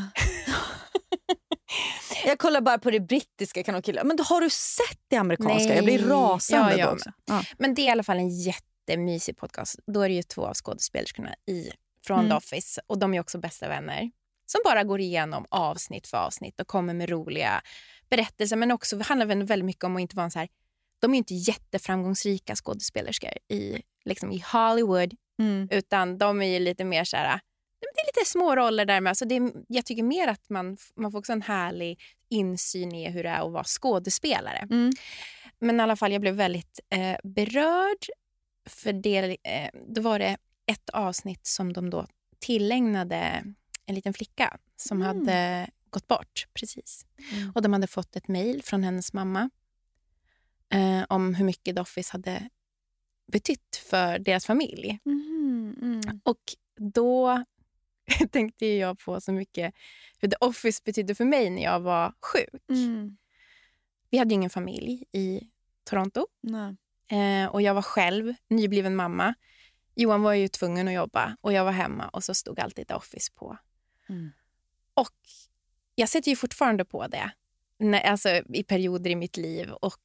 [SPEAKER 4] Jag kollar bara på det brittiska kan de killar. Men då har du sett det amerikanska?
[SPEAKER 5] Nej.
[SPEAKER 4] Jag blir rasande
[SPEAKER 5] Ja, jag
[SPEAKER 4] då. Ja.
[SPEAKER 5] Men det är i alla fall en jättemysig podcast. Då är det ju två av skådespelerskorna i, från
[SPEAKER 4] Mm.
[SPEAKER 5] The Office. Och de är också bästa vänner. Som bara går igenom avsnitt för avsnitt och kommer med roliga berättelser. Men också det handlar väl väldigt mycket om att inte vara så här... De är inte jätteframgångsrika skådespelerskor i, liksom i Hollywood.
[SPEAKER 4] Mm.
[SPEAKER 5] Utan de är ju lite mer så här... Det är lite små roller där med. Så det är, jag tycker mer att man, man får också en härlig insyn i hur det är att vara skådespelare.
[SPEAKER 4] Mm.
[SPEAKER 5] Men i alla fall, jag blev väldigt eh, berörd. För det, eh, då var det ett avsnitt som de då tillägnade en liten flicka som
[SPEAKER 4] Mm.
[SPEAKER 5] hade gått bort precis.
[SPEAKER 4] Mm.
[SPEAKER 5] Och de hade fått ett mejl från hennes mamma eh, om hur mycket Office hade betytt för deras familj.
[SPEAKER 4] Mhm, mm.
[SPEAKER 5] Och då tänkte jag på så mycket hur The Office betydde för mig när jag var sjuk.
[SPEAKER 4] Mm.
[SPEAKER 5] Vi hade ingen familj i Toronto.
[SPEAKER 4] Nej.
[SPEAKER 5] Eh, och jag var själv nybliven mamma. Johan var ju tvungen att jobba och jag var hemma och så stod alltid The Office på.
[SPEAKER 4] Mm.
[SPEAKER 5] Och jag sätter ju fortfarande på det när, alltså, i perioder i mitt liv. Och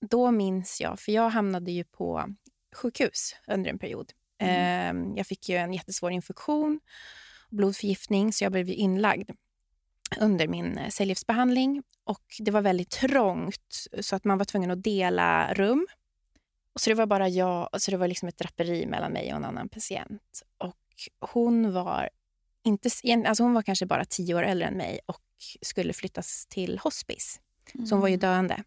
[SPEAKER 5] då minns jag, för jag hamnade ju på sjukhus under en period. Eh, jag fick ju en jättesvår infektion, blodförgiftning, så jag blev inlagd under min eh, cellgiftsbehandling. Och det var väldigt trångt, så att man var tvungen att dela rum. Och så det var bara jag, så det var liksom ett draperi mellan mig och en annan patient. Och hon var, inte, alltså hon var kanske bara tio år äldre än mig och skulle flyttas till hospice. Så hon var ju döende.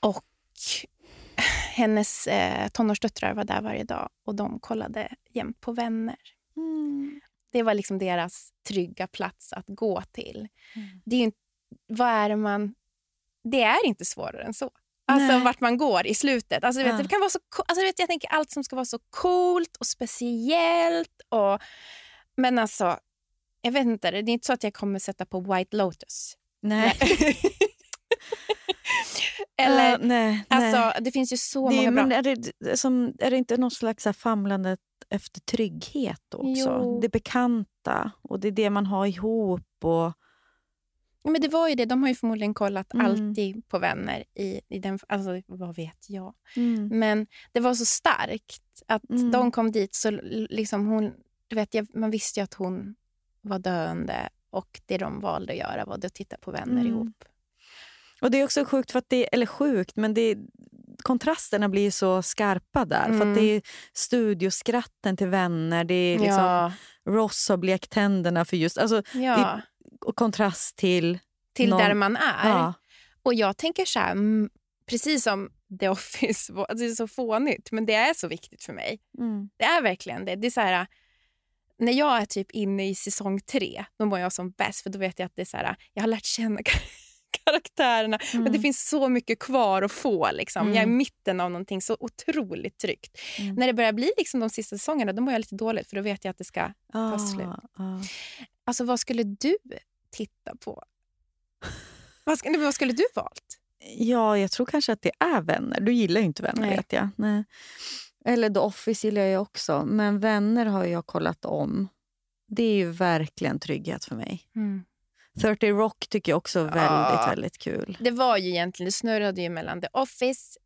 [SPEAKER 5] Och hennes eh, tonårsdöttrar var där varje dag och de kollade jämt på vänner.
[SPEAKER 4] Mm.
[SPEAKER 5] Det var liksom deras trygga plats att gå till. Det är ju, vad är det man... Det är inte svårare än så. Alltså
[SPEAKER 4] Nej.
[SPEAKER 5] vart man går i slutet. Alltså, vet,
[SPEAKER 4] Ja.
[SPEAKER 5] det kan vara så, alltså, vet, jag tänker allt som ska vara så coolt och speciellt. Och, men alltså, jag vet inte, det är inte så att jag kommer sätta på White Lotus.
[SPEAKER 4] Nej.
[SPEAKER 5] Eller,
[SPEAKER 4] Uh, nej, nej.
[SPEAKER 5] alltså, det finns ju så
[SPEAKER 4] det
[SPEAKER 5] många bra.
[SPEAKER 4] men är, det, som, är det inte något slags famlande efter trygghet också?
[SPEAKER 5] Jo.
[SPEAKER 4] Det bekanta och det är det man har ihop. Och,
[SPEAKER 5] Men det var ju det, de har ju förmodligen kollat
[SPEAKER 4] Mm.
[SPEAKER 5] alltid på vänner i, i den, alltså vad vet jag.
[SPEAKER 4] mm.
[SPEAKER 5] Men det var så starkt att
[SPEAKER 4] Mm.
[SPEAKER 5] de kom dit så liksom hon, du vet, jag, man visste ju att hon var döende och det de valde att göra var att titta på vänner
[SPEAKER 4] Mm.
[SPEAKER 5] ihop.
[SPEAKER 4] Och det är också sjukt, för att det, eller sjukt, men det, kontrasterna blir så skarpa där. För
[SPEAKER 5] Mm.
[SPEAKER 4] att det är studioskratten till vänner, det är liksom
[SPEAKER 5] ja,
[SPEAKER 4] Ross har blekt tänderna för just... Alltså,
[SPEAKER 5] ja.
[SPEAKER 4] Och kontrast till...
[SPEAKER 5] till
[SPEAKER 4] någon-
[SPEAKER 5] där man är.
[SPEAKER 4] Ja.
[SPEAKER 5] Och jag tänker så här, mm, precis som The Office, alltså det är så fånigt, men det är så viktigt för mig.
[SPEAKER 4] Mm.
[SPEAKER 5] Det är verkligen det. det är så här, när jag är typ inne i säsong tre, då mår jag som bäst. För då vet jag att det är så här, jag har lärt känna karaktärerna. Men det finns så mycket kvar att få. Liksom. Jag är i
[SPEAKER 4] Mm.
[SPEAKER 5] mitten av någonting så otroligt tryggt.
[SPEAKER 4] Mm.
[SPEAKER 5] När det börjar bli liksom de sista säsongerna, då mår jag lite dåligt. För då vet jag att det ska...
[SPEAKER 4] Ah,
[SPEAKER 5] slut.
[SPEAKER 4] ah.
[SPEAKER 5] Alltså vad skulle du titta på? vad, ska, vad skulle du valt?
[SPEAKER 4] Ja, jag tror kanske att det är vänner. Du gillar ju inte vänner
[SPEAKER 5] Nej.
[SPEAKER 4] vet jag. Nej. Eller The Office gillar jag också. Men vänner har jag kollat om. Det är ju verkligen trygghet för mig. 30 Rock tycker jag också är väldigt,
[SPEAKER 5] Ja.
[SPEAKER 4] väldigt kul.
[SPEAKER 5] Det var ju egentligen, det snurrade ju mellan The Office,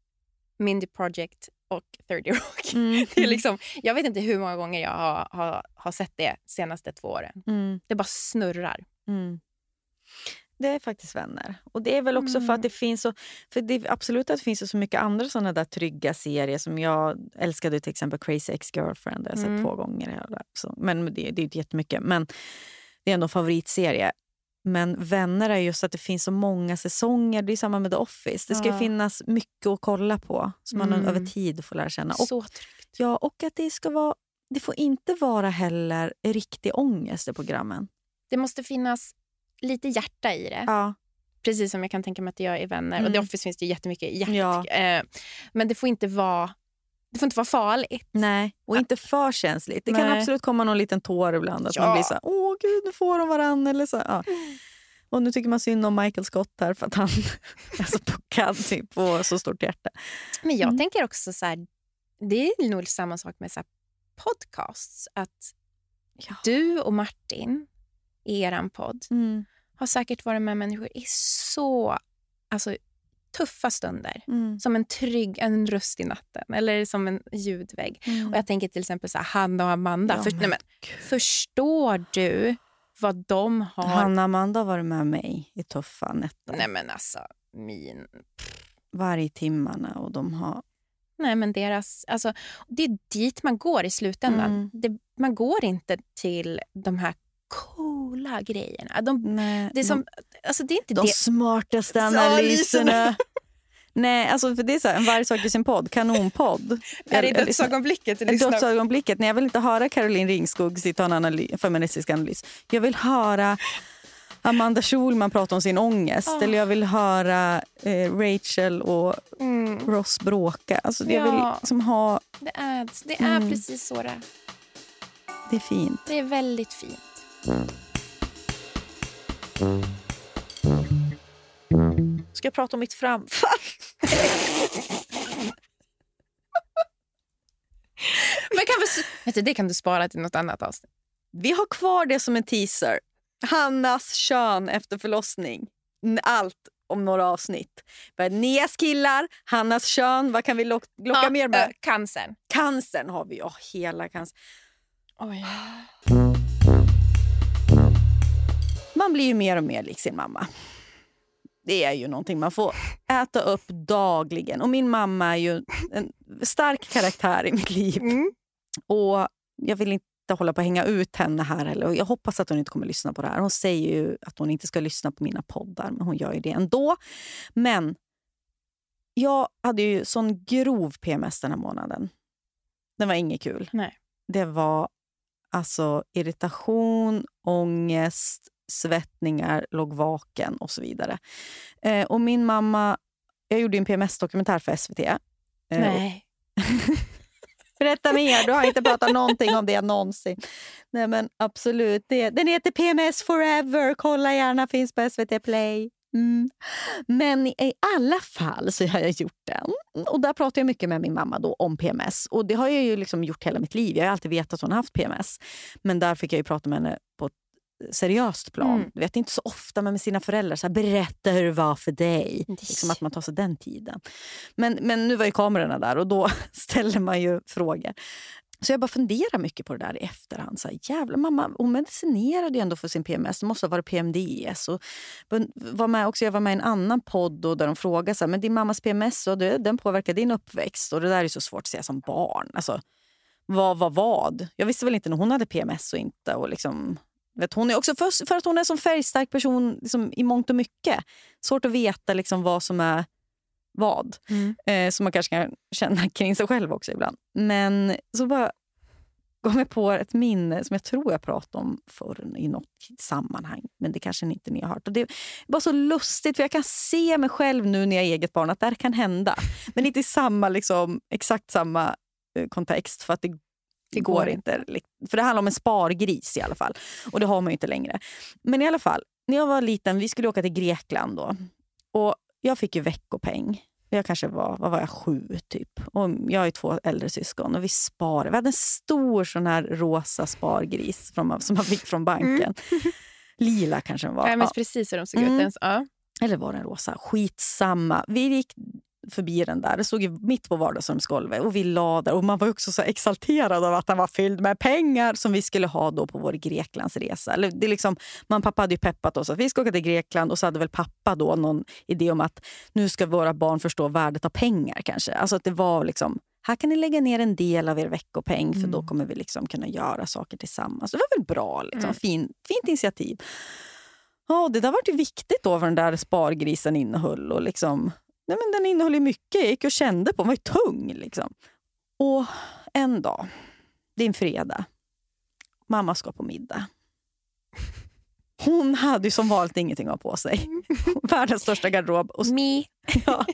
[SPEAKER 5] Mindy Project och 30 Rock.
[SPEAKER 4] Mm.
[SPEAKER 5] Det är liksom, jag vet inte hur många gånger jag har, har, har sett det senaste två åren.
[SPEAKER 4] Mm.
[SPEAKER 5] Det bara snurrar.
[SPEAKER 4] Mm. Det är faktiskt vänner. Och det är väl också för att det finns så... För det absolut att det finns så mycket andra såna där trygga serier som jag älskade till exempel Crazy Ex-Girlfriend. Det har jag sett
[SPEAKER 5] Mm.
[SPEAKER 4] två gånger. Så, men det, det är inte jättemycket. Men det är ändå en favoritserie. Men Vänner är just att det finns så många säsonger. Det är samma med The Office. Det ska
[SPEAKER 5] Ja.
[SPEAKER 4] finnas mycket att kolla på som man
[SPEAKER 5] Mm.
[SPEAKER 4] över tid får lära känna. Och,
[SPEAKER 5] Så tryggt.
[SPEAKER 4] ja, och att det ska vara... Det får inte vara heller riktig ångest i programmen.
[SPEAKER 5] Det måste finnas lite hjärta i det.
[SPEAKER 4] Ja.
[SPEAKER 5] Precis som jag kan tänka mig att det gör i Vänner. Och
[SPEAKER 4] Mm.
[SPEAKER 5] The Office finns det ju jättemycket hjärt.
[SPEAKER 4] Ja.
[SPEAKER 5] Eh, men det får inte vara, det får inte vara farligt.
[SPEAKER 4] Nej, och inte för känsligt. Det kan
[SPEAKER 5] Nej.
[SPEAKER 4] absolut komma någon liten tår ibland. Att
[SPEAKER 5] Ja.
[SPEAKER 4] man blir så här, åh gud, nu får de varann. Eller så. Ja. Och nu tycker man synd om Michael Scott här för att han är så puckad typ, och så stort hjärta.
[SPEAKER 5] Men jag
[SPEAKER 4] Mm.
[SPEAKER 5] tänker också så här, det är nog samma sak med så podcasts. Att
[SPEAKER 4] Ja.
[SPEAKER 5] du och Martin i er podd
[SPEAKER 4] Mm.
[SPEAKER 5] har säkert varit med människor i så alltså, tuffa stunder.
[SPEAKER 4] Mm.
[SPEAKER 5] Som en trygg en röst i natten eller som en ljudvägg.
[SPEAKER 4] Mm.
[SPEAKER 5] Och Jag tänker till exempel så här, Hanna och Amanda.
[SPEAKER 4] Ja,
[SPEAKER 5] För,
[SPEAKER 4] men
[SPEAKER 5] nej, men, förstår du vad de har...
[SPEAKER 4] Hanna och Amanda har varit med mig i tuffa nätter.
[SPEAKER 5] Nej men alltså, min...
[SPEAKER 4] Varje timmarna och de har...
[SPEAKER 5] Nej men deras... Alltså, det är dit man går i slutändan.
[SPEAKER 4] Mm.
[SPEAKER 5] Det, man går inte till de här coola grejerna. De,
[SPEAKER 4] Nej,
[SPEAKER 5] det, är som, alltså, det är inte
[SPEAKER 4] de
[SPEAKER 5] det...
[SPEAKER 4] smartaste analyserna. Nej, alltså för det är så här, en varje sak i sin podd. Kanonpodd.
[SPEAKER 5] Är det
[SPEAKER 4] Eller-
[SPEAKER 5] dödsögonblicket du lyssnar
[SPEAKER 4] dödsögonblicket. Nej, jag vill inte höra Caroline Ringskog sitta och ha en analy- feministisk analys. Jag vill höra Amanda Schulman prata om sin ångest.
[SPEAKER 5] Ah.
[SPEAKER 4] Eller jag vill höra eh, Rachel och
[SPEAKER 5] Mm,
[SPEAKER 4] Ross bråka. Alltså, jag vill
[SPEAKER 5] Ja.
[SPEAKER 4] liksom ha...
[SPEAKER 5] det är, det är
[SPEAKER 4] Mm.
[SPEAKER 5] precis så det är.
[SPEAKER 4] Det är fint.
[SPEAKER 5] Det är väldigt fint.
[SPEAKER 4] Ska jag prata om mitt framfall?
[SPEAKER 5] Men kan vi, vet du, det kan du spara till något annat avsnitt.
[SPEAKER 4] Vi har kvar det som en teaser. Hannas kön efter förlossning. Allt om några avsnitt. Nias killar, Hannas kön. Vad kan vi lock- locka
[SPEAKER 5] Ja,
[SPEAKER 4] mer med?
[SPEAKER 5] äh, cancern.
[SPEAKER 4] Cancern har vi. Ja, hela cancer.
[SPEAKER 5] Oj.
[SPEAKER 4] Man blir ju mer och mer lik sin mamma. Det är ju någonting man får äta upp dagligen. Och min mamma är ju en stark karaktär i mitt liv.
[SPEAKER 5] Mm.
[SPEAKER 4] Och Jag vill inte hålla på hänga ut henne här. Eller, och jag hoppas att hon inte kommer lyssna på det här. Hon säger ju att hon inte ska lyssna på mina poddar, men hon gör ju det ändå. Men jag hade ju sån grov PMS den här månaden. Det var inget kul.
[SPEAKER 5] Nej.
[SPEAKER 4] Det var alltså irritation, ångest, svettningar, låg vaken och så vidare. Eh, och min mamma... Jag gjorde en PMS-dokumentär för SVT. Eh,
[SPEAKER 5] Nej.
[SPEAKER 4] Berätta mer, du har inte pratat någonting om det någonsin. Nej men absolut, det, den heter PMS forever. Kolla gärna, finns på SVT Play. Mm. Men i alla fall så har jag gjort den. Och Där pratar jag mycket med min mamma då om PMS. Och Det har jag ju liksom gjort hela mitt liv. Jag har alltid vetat att hon har haft PMS. Men där fick jag ju prata med henne på ett seriöst plan.
[SPEAKER 5] Mm.
[SPEAKER 4] Vet, inte så ofta, men med sina föräldrar. Så här, Berätta hur det var för dig. Liksom att man tar sig den tiden. Men, men nu var ju kamerorna där och då ställer man ju frågor. Så jag bara funderar mycket på det där i efterhand. Så här, jävlar, mamma, hon medicinerade ju ändå för sin PMS. Det måste ha varit PMDS. Och var med, också, jag var med i en annan podd och där de frågade så här, men din mammas PMS och det, den påverkar din uppväxt. Och Det där är så svårt att säga som barn. Alltså, vad var vad? Jag visste väl inte när hon hade PMS och inte. Och liksom, vet, hon är också för, för att hon är en sån färgstark person liksom, i mångt och mycket. Svårt att veta liksom, vad som är vad.
[SPEAKER 5] Mm.
[SPEAKER 4] Eh, som man kanske kan känna kring sig själv också ibland. Men så bara kom jag på ett minne som jag tror jag pratade om förr i något sammanhang. Men det kanske inte ni har hört. Och det var så lustigt, för jag kan se mig själv nu när jag är eget barn att det här kan hända. Men inte i samma, liksom, exakt samma eh, kontext. För att det, det går, inte. För det handlar om en spargris i alla fall. Och det har man ju inte längre. Men i alla fall, när jag var liten, vi skulle åka till Grekland då. Och jag fick ju veckopeng. Jag kanske var, vad var jag, sju typ. Och jag har två äldre syskon och vi sparade. Vi hade en stor sån här rosa spargris från, som man fick från banken. Mm. Lila kanske den var.
[SPEAKER 5] Jag minns ja. precis hur de såg
[SPEAKER 4] Mm.
[SPEAKER 5] ut. Ens. Ja.
[SPEAKER 4] Eller var den rosa? Skitsamma. Vi gick förbi den där. Det stod mitt på vardagsrumsgolvet och vi la där. Och man var också så exalterad av att den var fylld med pengar som vi skulle ha då på vår Greklandsresa. Eller det är liksom, man pappa hade ju peppat oss att vi ska åka till Grekland och så hade väl pappa då någon idé om att nu ska våra barn förstå värdet av pengar kanske. Alltså att det var liksom, här kan ni lägga ner en del av er veckopeng för då kommer vi liksom kunna göra saker tillsammans. Det var väl bra, liksom. fin, fint initiativ. Ja, det där var ju viktigt då vad den där spargrisen innehöll. Och liksom, nej men den innehöll ju mycket. Jag gick och kände på den. var tung. Liksom. Och en dag, det är en fredag, mamma ska på middag. Hon hade ju som vanligt ingenting att ha på sig. Världens största garderob. Och
[SPEAKER 5] Me.
[SPEAKER 4] ja,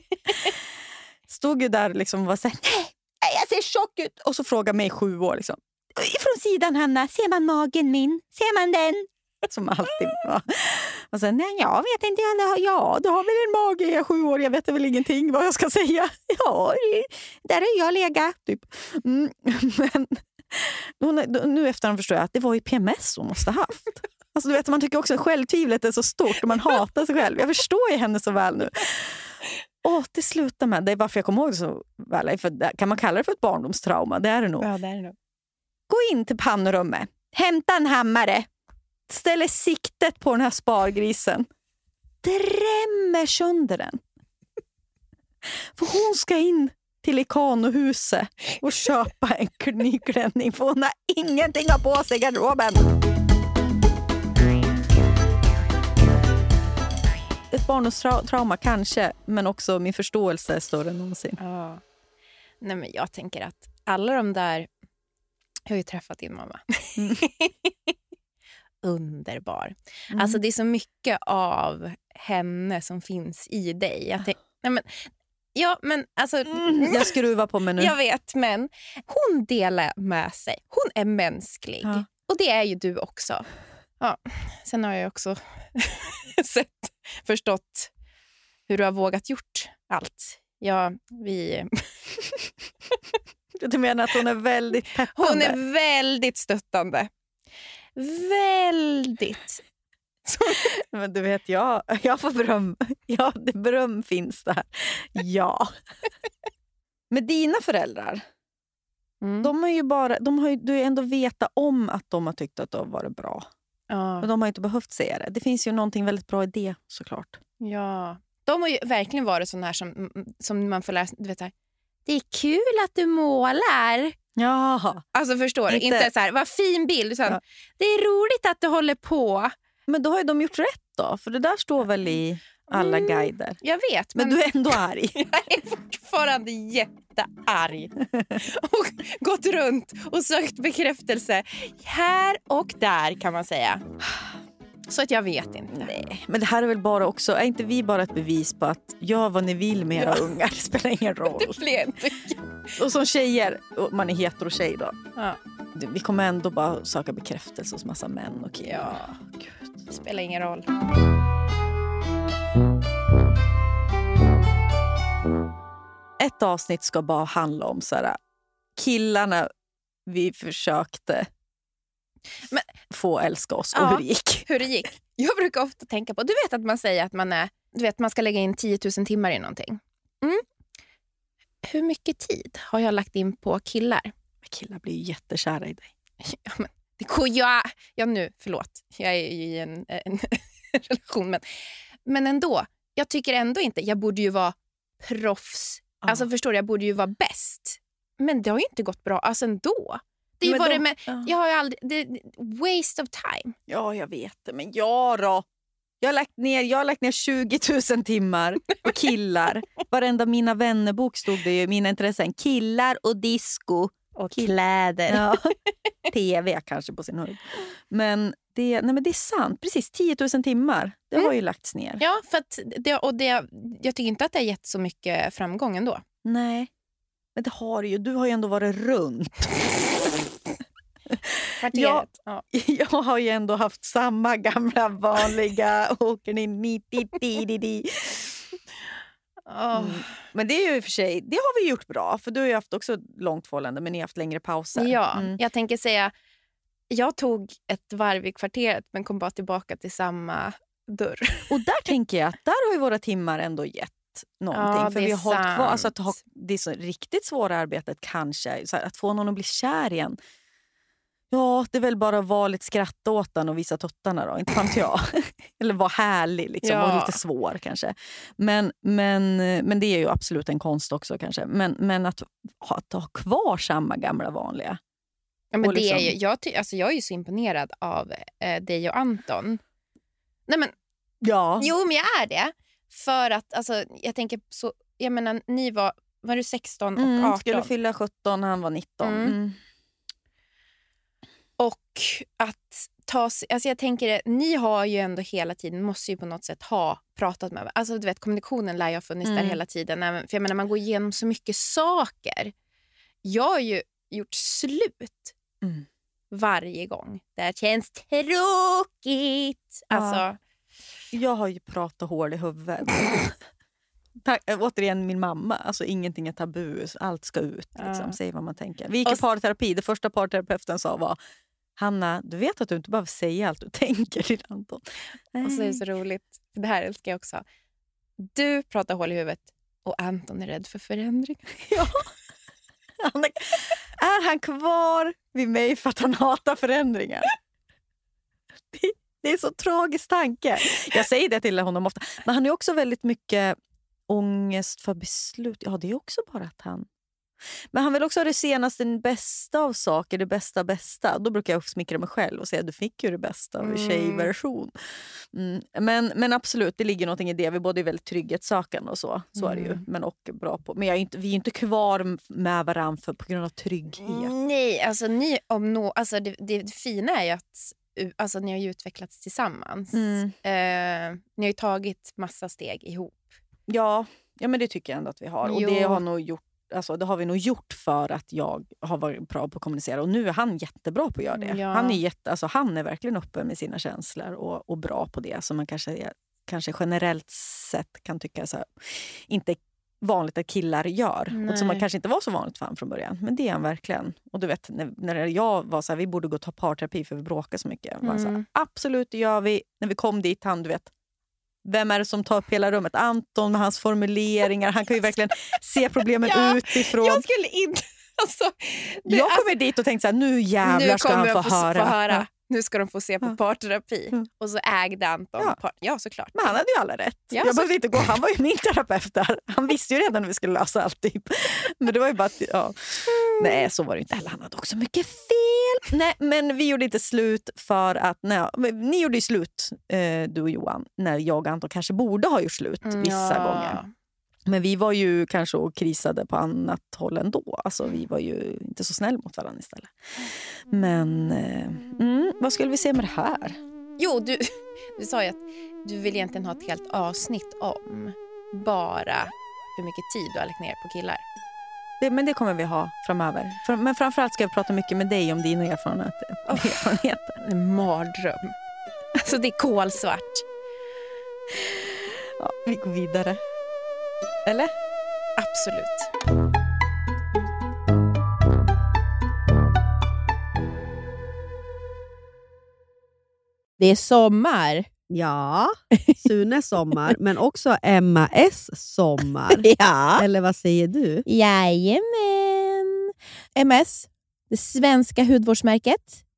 [SPEAKER 4] stod ju där liksom och var så här, nej, jag ser tjock ut. Och så frågade mig sju år. Liksom, Från sidan Hanna, ser man magen min? Ser man den? Som alltid. Ja. Och sen, nej, jag vet inte. Hanna. Ja, du har väl en mage? Jag är sju år, jag vet väl ingenting vad jag ska säga. Ja, där har jag legat. Typ. Mm. Men hon, nu efterhand förstår jag att det var ju PMS hon måste ha haft. Alltså, du vet, man tycker också att självtvivlet är så stort och man hatar sig själv. Jag förstår ju henne så väl nu. Och det slutar med, det är varför jag kommer ihåg det så väl, för kan man kalla det för ett barndomstrauma? Det är det nog.
[SPEAKER 5] Ja, det är det nog.
[SPEAKER 4] Gå in till pannrummet, hämta en hammare, ställer siktet på den här spargrisen, drämmer sönder den. För hon ska in till Ikanohuset och köpa en ny klänning för hon har ingenting att ha på sig i garderoben. Ett barndomstrauma kanske, men också min förståelse är större än någonsin.
[SPEAKER 5] Ja. Nej, men jag tänker att alla de där... Jag har ju träffat din mamma.
[SPEAKER 4] Mm.
[SPEAKER 5] Underbar. Alltså Det är så mycket av henne som finns i dig. Jag tänk, nej, men, ja, men alltså,
[SPEAKER 4] Mm, jag skruvar på mig nu.
[SPEAKER 5] Jag vet, men hon delar med sig. Hon är mänsklig.
[SPEAKER 4] Ja.
[SPEAKER 5] Och det är ju du också. Ja. Sen har jag också sett, förstått hur du har vågat gjort allt. Ja, vi...
[SPEAKER 4] Du menar att hon är väldigt peppande?
[SPEAKER 5] Hon är väldigt stöttande. Väldigt.
[SPEAKER 4] Men du vet, jag, jag får beröm. Ja, det beröm finns där. Ja. Med dina föräldrar,
[SPEAKER 5] Mm.
[SPEAKER 4] de har ju bara, de har ju, du har ju ändå vetat om att de har tyckt att det har varit bra.
[SPEAKER 5] Ja.
[SPEAKER 4] Men de har ju inte behövt säga det. Det finns ju någonting väldigt bra i det såklart.
[SPEAKER 5] ja. De har ju verkligen varit sån här som, som man får läsa. Du vet, här, det är kul att du målar.
[SPEAKER 4] Jaha.
[SPEAKER 5] Alltså förstår du?
[SPEAKER 4] Inte-
[SPEAKER 5] Inte så här, vad fin bild. Utan,
[SPEAKER 4] Ja.
[SPEAKER 5] Det är roligt att du håller på.
[SPEAKER 4] Men då har ju de gjort rätt då, för det där står väl i alla
[SPEAKER 5] Mm.
[SPEAKER 4] guider.
[SPEAKER 5] Jag vet,
[SPEAKER 4] Men
[SPEAKER 5] men,
[SPEAKER 4] du är ändå arg.
[SPEAKER 5] jag är fortfarande jättearg. och gått runt och sökt bekräftelse här och där kan man säga. Så att jag vet inte.
[SPEAKER 4] Nej, men det här är väl bara också, är inte vi bara ett bevis på att gör vad ni vill med era ungar, det spelar ingen roll.
[SPEAKER 5] Det blir inte.
[SPEAKER 4] Och som tjejer, och man är hetero-tjej då,
[SPEAKER 5] Ja,
[SPEAKER 4] vi kommer ändå bara söka bekräftelse hos massa män och killar.
[SPEAKER 5] Ja.
[SPEAKER 4] Gud.
[SPEAKER 5] det spelar ingen roll.
[SPEAKER 4] Ett avsnitt ska bara handla om så här, killarna vi försökte
[SPEAKER 5] Men-
[SPEAKER 4] få älska oss och
[SPEAKER 5] Ja.
[SPEAKER 4] hur det gick.
[SPEAKER 5] Hur det gick. Jag brukar ofta tänka på, du vet att man säger att man är, du vet man ska lägga in 10 000 timmar i någonting. Mm. Hur mycket tid har jag lagt in på killar?
[SPEAKER 4] Men killar blir ju jättekära i dig.
[SPEAKER 5] Ja, men, det går jag, ja nu, förlåt, jag är ju i en, en relation. Men, men ändå, jag tycker ändå inte, jag borde ju vara proffs.
[SPEAKER 4] Ja.
[SPEAKER 5] Alltså förstår du, jag borde ju vara bäst. Men det har ju inte gått bra alltså ändå. Det
[SPEAKER 4] Men
[SPEAKER 5] vad
[SPEAKER 4] de-
[SPEAKER 5] det med,
[SPEAKER 4] ja.
[SPEAKER 5] jag har ju aldrig, det, waste of time.
[SPEAKER 4] Ja, jag vet det. Men jag då? Jag har lagt ner, jag har lagt ner 20 000 timmar på killar. Varenda Mina vännerbok stod det ju mina intressen. Killar och disco.
[SPEAKER 5] Och
[SPEAKER 4] kläder. Ja. TV kanske på sin höjd. Men det, nej men det är sant. Precis, 10 000 timmar. Det har ju lagts ner.
[SPEAKER 5] Ja, för det, och det, jag tycker inte att det har gett så mycket framgång ändå.
[SPEAKER 4] Nej, men det har ju. Du har ju ändå varit runt.
[SPEAKER 5] Kvarteret. Ja.
[SPEAKER 4] Jag har ju ändå haft samma gamla vanliga åker ni ni di di di di.
[SPEAKER 5] Åh.
[SPEAKER 4] Mm. Men det är ju för sig, det har vi gjort bra. För du har ju haft också långt förhållande men ni har haft längre pauser.
[SPEAKER 5] Ja,
[SPEAKER 4] Mm.
[SPEAKER 5] jag tänker säga, jag tog ett varv i kvarteret men kom bara tillbaka till samma dörr.
[SPEAKER 4] Och där tänker jag att där har ju våra timmar ändå gett någonting.
[SPEAKER 5] Ja,
[SPEAKER 4] för
[SPEAKER 5] det
[SPEAKER 4] vi har hållit kvar, alltså att ha, det är så riktigt svåra arbetet kanske, här, att få någon att bli kär igen. Ja, det är väl bara att vara lite skratta åt den och visa tuttarna då, inte fan jag. Eller vara härlig liksom,
[SPEAKER 5] Ja.
[SPEAKER 4] och lite svår kanske. Men, men, men det är ju absolut en konst också kanske. Men, men att, att ha kvar samma gamla vanliga.
[SPEAKER 5] Ja, men
[SPEAKER 4] Och
[SPEAKER 5] det är
[SPEAKER 4] liksom-
[SPEAKER 5] ju, jag, ty, alltså jag är ju så imponerad av eh, dig och Anton. Nej, men,
[SPEAKER 4] Ja.
[SPEAKER 5] jo, men jag är det. För att alltså, jag tänker så, jag menar, ni var, var du 16 och
[SPEAKER 4] Mm,
[SPEAKER 5] 18?
[SPEAKER 4] skulle fylla 17, han var 19.
[SPEAKER 5] Mm.
[SPEAKER 4] Mm.
[SPEAKER 5] Och att ta sig, alltså jag tänker det, ni har ju ändå hela tiden, måste ju på något sätt ha pratat med. Alltså du vet kommunikationen lär ju ha funnits där
[SPEAKER 4] Mm.
[SPEAKER 5] hela tiden. Även- För jag menar man går igenom så mycket saker. Jag har ju gjort slut
[SPEAKER 4] Mm.
[SPEAKER 5] varje gång. Det här känns tråkigt. Alltså,
[SPEAKER 4] Jag har ju pratat hål i huvudet. Tack, återigen min mamma. Alltså Ingenting är tabu. Allt ska ut. Liksom.
[SPEAKER 5] Ja.
[SPEAKER 4] Säg vad man tänker. Vi gick i parterapi. Det första parterapeuten sa var Hanna, du vet att du inte behöver säga allt du tänker till Anton.
[SPEAKER 5] och så är det så roligt. Det här älskar jag också. Du pratar hål i huvudet och Anton är rädd för förändring.
[SPEAKER 4] Han är, är han kvar vid mig för att han hatar förändringar? Det, det är så tragisk tanke. Jag säger det till honom ofta. Men han har också väldigt mycket ångest för beslut. Ja, det är också bara att han... Men han vill också ha det senaste, det bästa av saker, det bästa bästa. Då brukar jag smickra mig själv och säga du fick ju det bästa av
[SPEAKER 5] Mm.
[SPEAKER 4] tjejversion. Mm. Men, men absolut, det ligger någonting i det. Vi båda är väldigt trygghetssökande och så. Så är det ju.
[SPEAKER 5] Mm.
[SPEAKER 4] Men, och bra på. men är inte, vi är inte kvar med varandra för, på grund av trygghet.
[SPEAKER 5] Nej, alltså, ni, om no, alltså det, det, fina är ju att alltså, ni har ju utvecklats tillsammans.
[SPEAKER 4] Mm.
[SPEAKER 5] Eh, ni har ju tagit massa steg ihop.
[SPEAKER 4] Ja, ja, men det tycker jag ändå att vi har. Och
[SPEAKER 5] Jo.
[SPEAKER 4] det har, nog gjort, alltså, det har vi nog gjort för att jag har varit bra på att kommunicera. Och nu är han jättebra på att göra det.
[SPEAKER 5] Ja.
[SPEAKER 4] Han, är jätte, alltså, han är verkligen uppe med sina känslor och, och bra på det. Som man kanske, kanske generellt sett kan tycka så här, inte vanligt att killar gör. Och som man
[SPEAKER 5] Nej.
[SPEAKER 4] kanske inte var så vanligt för från början. Men det är han verkligen. Och du vet, när, när jag var så här, vi borde gå och ta parterapi för vi bråkar så mycket. Han så här,
[SPEAKER 5] Mm.
[SPEAKER 4] Absolut, det gör vi. När vi kom dit, han du vet, vem är det som tar upp hela rummet? Anton med hans formuleringar. Han kan ju verkligen se problemen
[SPEAKER 5] Ja,
[SPEAKER 4] utifrån.
[SPEAKER 5] Jag skulle inte... Alltså, det-
[SPEAKER 4] jag kommer dit och tänkte så här, nu jävlar
[SPEAKER 5] nu
[SPEAKER 4] ska han få,
[SPEAKER 5] få,
[SPEAKER 4] höra.
[SPEAKER 5] få höra. Nu ska de få se på
[SPEAKER 4] Ja.
[SPEAKER 5] parterapi.
[SPEAKER 4] Mm.
[SPEAKER 5] Och så ägde Anton.
[SPEAKER 4] Ja.
[SPEAKER 5] Par, ja, såklart.
[SPEAKER 4] Men han hade ju alla rätt.
[SPEAKER 5] Ja,
[SPEAKER 4] jag
[SPEAKER 5] så-
[SPEAKER 4] behövde inte gå. Han var ju min terapeut där. Han visste ju redan hur vi skulle lösa allt. Typ. Men det var ju bara att, ja. Nej, så var det inte heller. Han hade också mycket fel. Nej, men vi gjorde inte slut för att... Nej, ni gjorde ju slut, eh, du och Johan, när jag och Anton kanske borde ha gjort slut vissa
[SPEAKER 5] Ja.
[SPEAKER 4] gånger. Men vi var ju kanske och krisade på annat håll ändå. Alltså, vi var ju inte så snälla mot varandra istället. Men eh, mm, vad skulle vi se med det här?
[SPEAKER 5] Jo, du, du sa ju att du vill egentligen ha ett helt avsnitt om bara hur mycket tid du har lagt ner på killar.
[SPEAKER 4] Det, men det kommer vi ha framöver. För, men framförallt ska jag prata mycket med dig om dina erfarenheter. erfarenheter.
[SPEAKER 5] En mardröm. Alltså det är kolsvart.
[SPEAKER 4] Ja, vi går vidare. Eller?
[SPEAKER 5] Absolut.
[SPEAKER 7] Det är sommar.
[SPEAKER 6] Ja, Sunes sommar, men också Emma S sommar.
[SPEAKER 7] Ja.
[SPEAKER 6] Eller vad säger du?
[SPEAKER 7] Jajamän. MS, det svenska hudvårdsmärket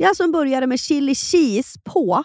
[SPEAKER 6] Det är alltså en burgare med chili cheese på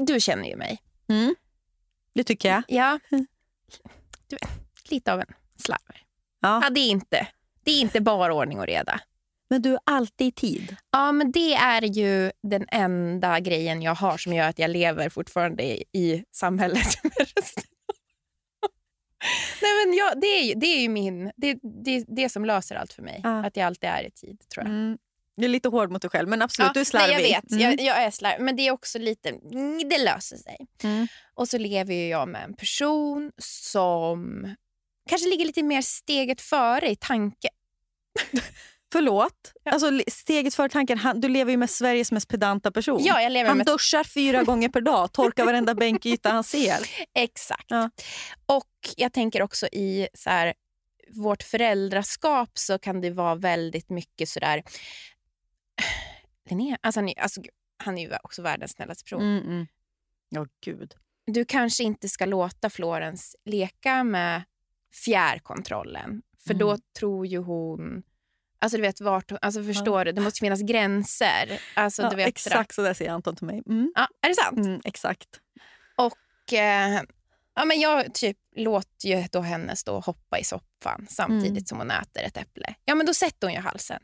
[SPEAKER 5] Du känner ju mig.
[SPEAKER 4] Det tycker jag.
[SPEAKER 5] Ja. Du vet, lite av en slarver.
[SPEAKER 4] Ja.
[SPEAKER 5] Ja, det, är inte, det är inte bara ordning och reda.
[SPEAKER 4] Men du är alltid i tid.
[SPEAKER 5] Ja, men det är ju den enda grejen jag har som gör att jag lever fortfarande i, i samhället. Nej, men jag, det, är ju, det är ju min, det, det, det som löser allt för mig.
[SPEAKER 4] Ja.
[SPEAKER 5] Att jag alltid är i tid, tror jag.
[SPEAKER 4] Mm. Du är lite hård mot dig själv, men absolut, du är slarvig.
[SPEAKER 5] Nej, jag vet,
[SPEAKER 4] Mm.
[SPEAKER 5] jag, jag är slarvig. Men det är också lite, mm, det löser sig.
[SPEAKER 4] Mm.
[SPEAKER 5] Och så lever ju jag med en person som kanske ligger lite mer steget före i tanke.
[SPEAKER 4] Förlåt.
[SPEAKER 5] Ja.
[SPEAKER 4] Alltså, steget före tanken, han, du lever ju med Sveriges mest pedanta person.
[SPEAKER 5] Ja, jag lever
[SPEAKER 4] han
[SPEAKER 5] med
[SPEAKER 4] duschar fyra gånger per dag, torkar varenda bänkyta han ser.
[SPEAKER 5] Exakt.
[SPEAKER 4] Ja.
[SPEAKER 5] Och jag tänker också i så här, vårt föräldraskap så kan det vara väldigt mycket sådär... Linnea, alltså han, är, alltså, han är ju också världens snällaste person.
[SPEAKER 4] Mm, mm. Ja, gud.
[SPEAKER 5] Du kanske inte ska låta Florens leka med fjärrkontrollen. För då
[SPEAKER 4] Mm.
[SPEAKER 5] tror ju hon... Alltså du vet vart alltså förstår du? Det måste finnas gränser. Alltså,
[SPEAKER 4] Ja,
[SPEAKER 5] du vet,
[SPEAKER 4] exakt så där säger Anton till mig. Mm.
[SPEAKER 5] Ja, är det sant?
[SPEAKER 4] Mm, exakt.
[SPEAKER 5] Och, eh, ja, men jag typ låter ju då henne stå och hoppa i soffan samtidigt
[SPEAKER 4] Mm.
[SPEAKER 5] som hon äter ett äpple. Ja, men då sätter hon ju halsen.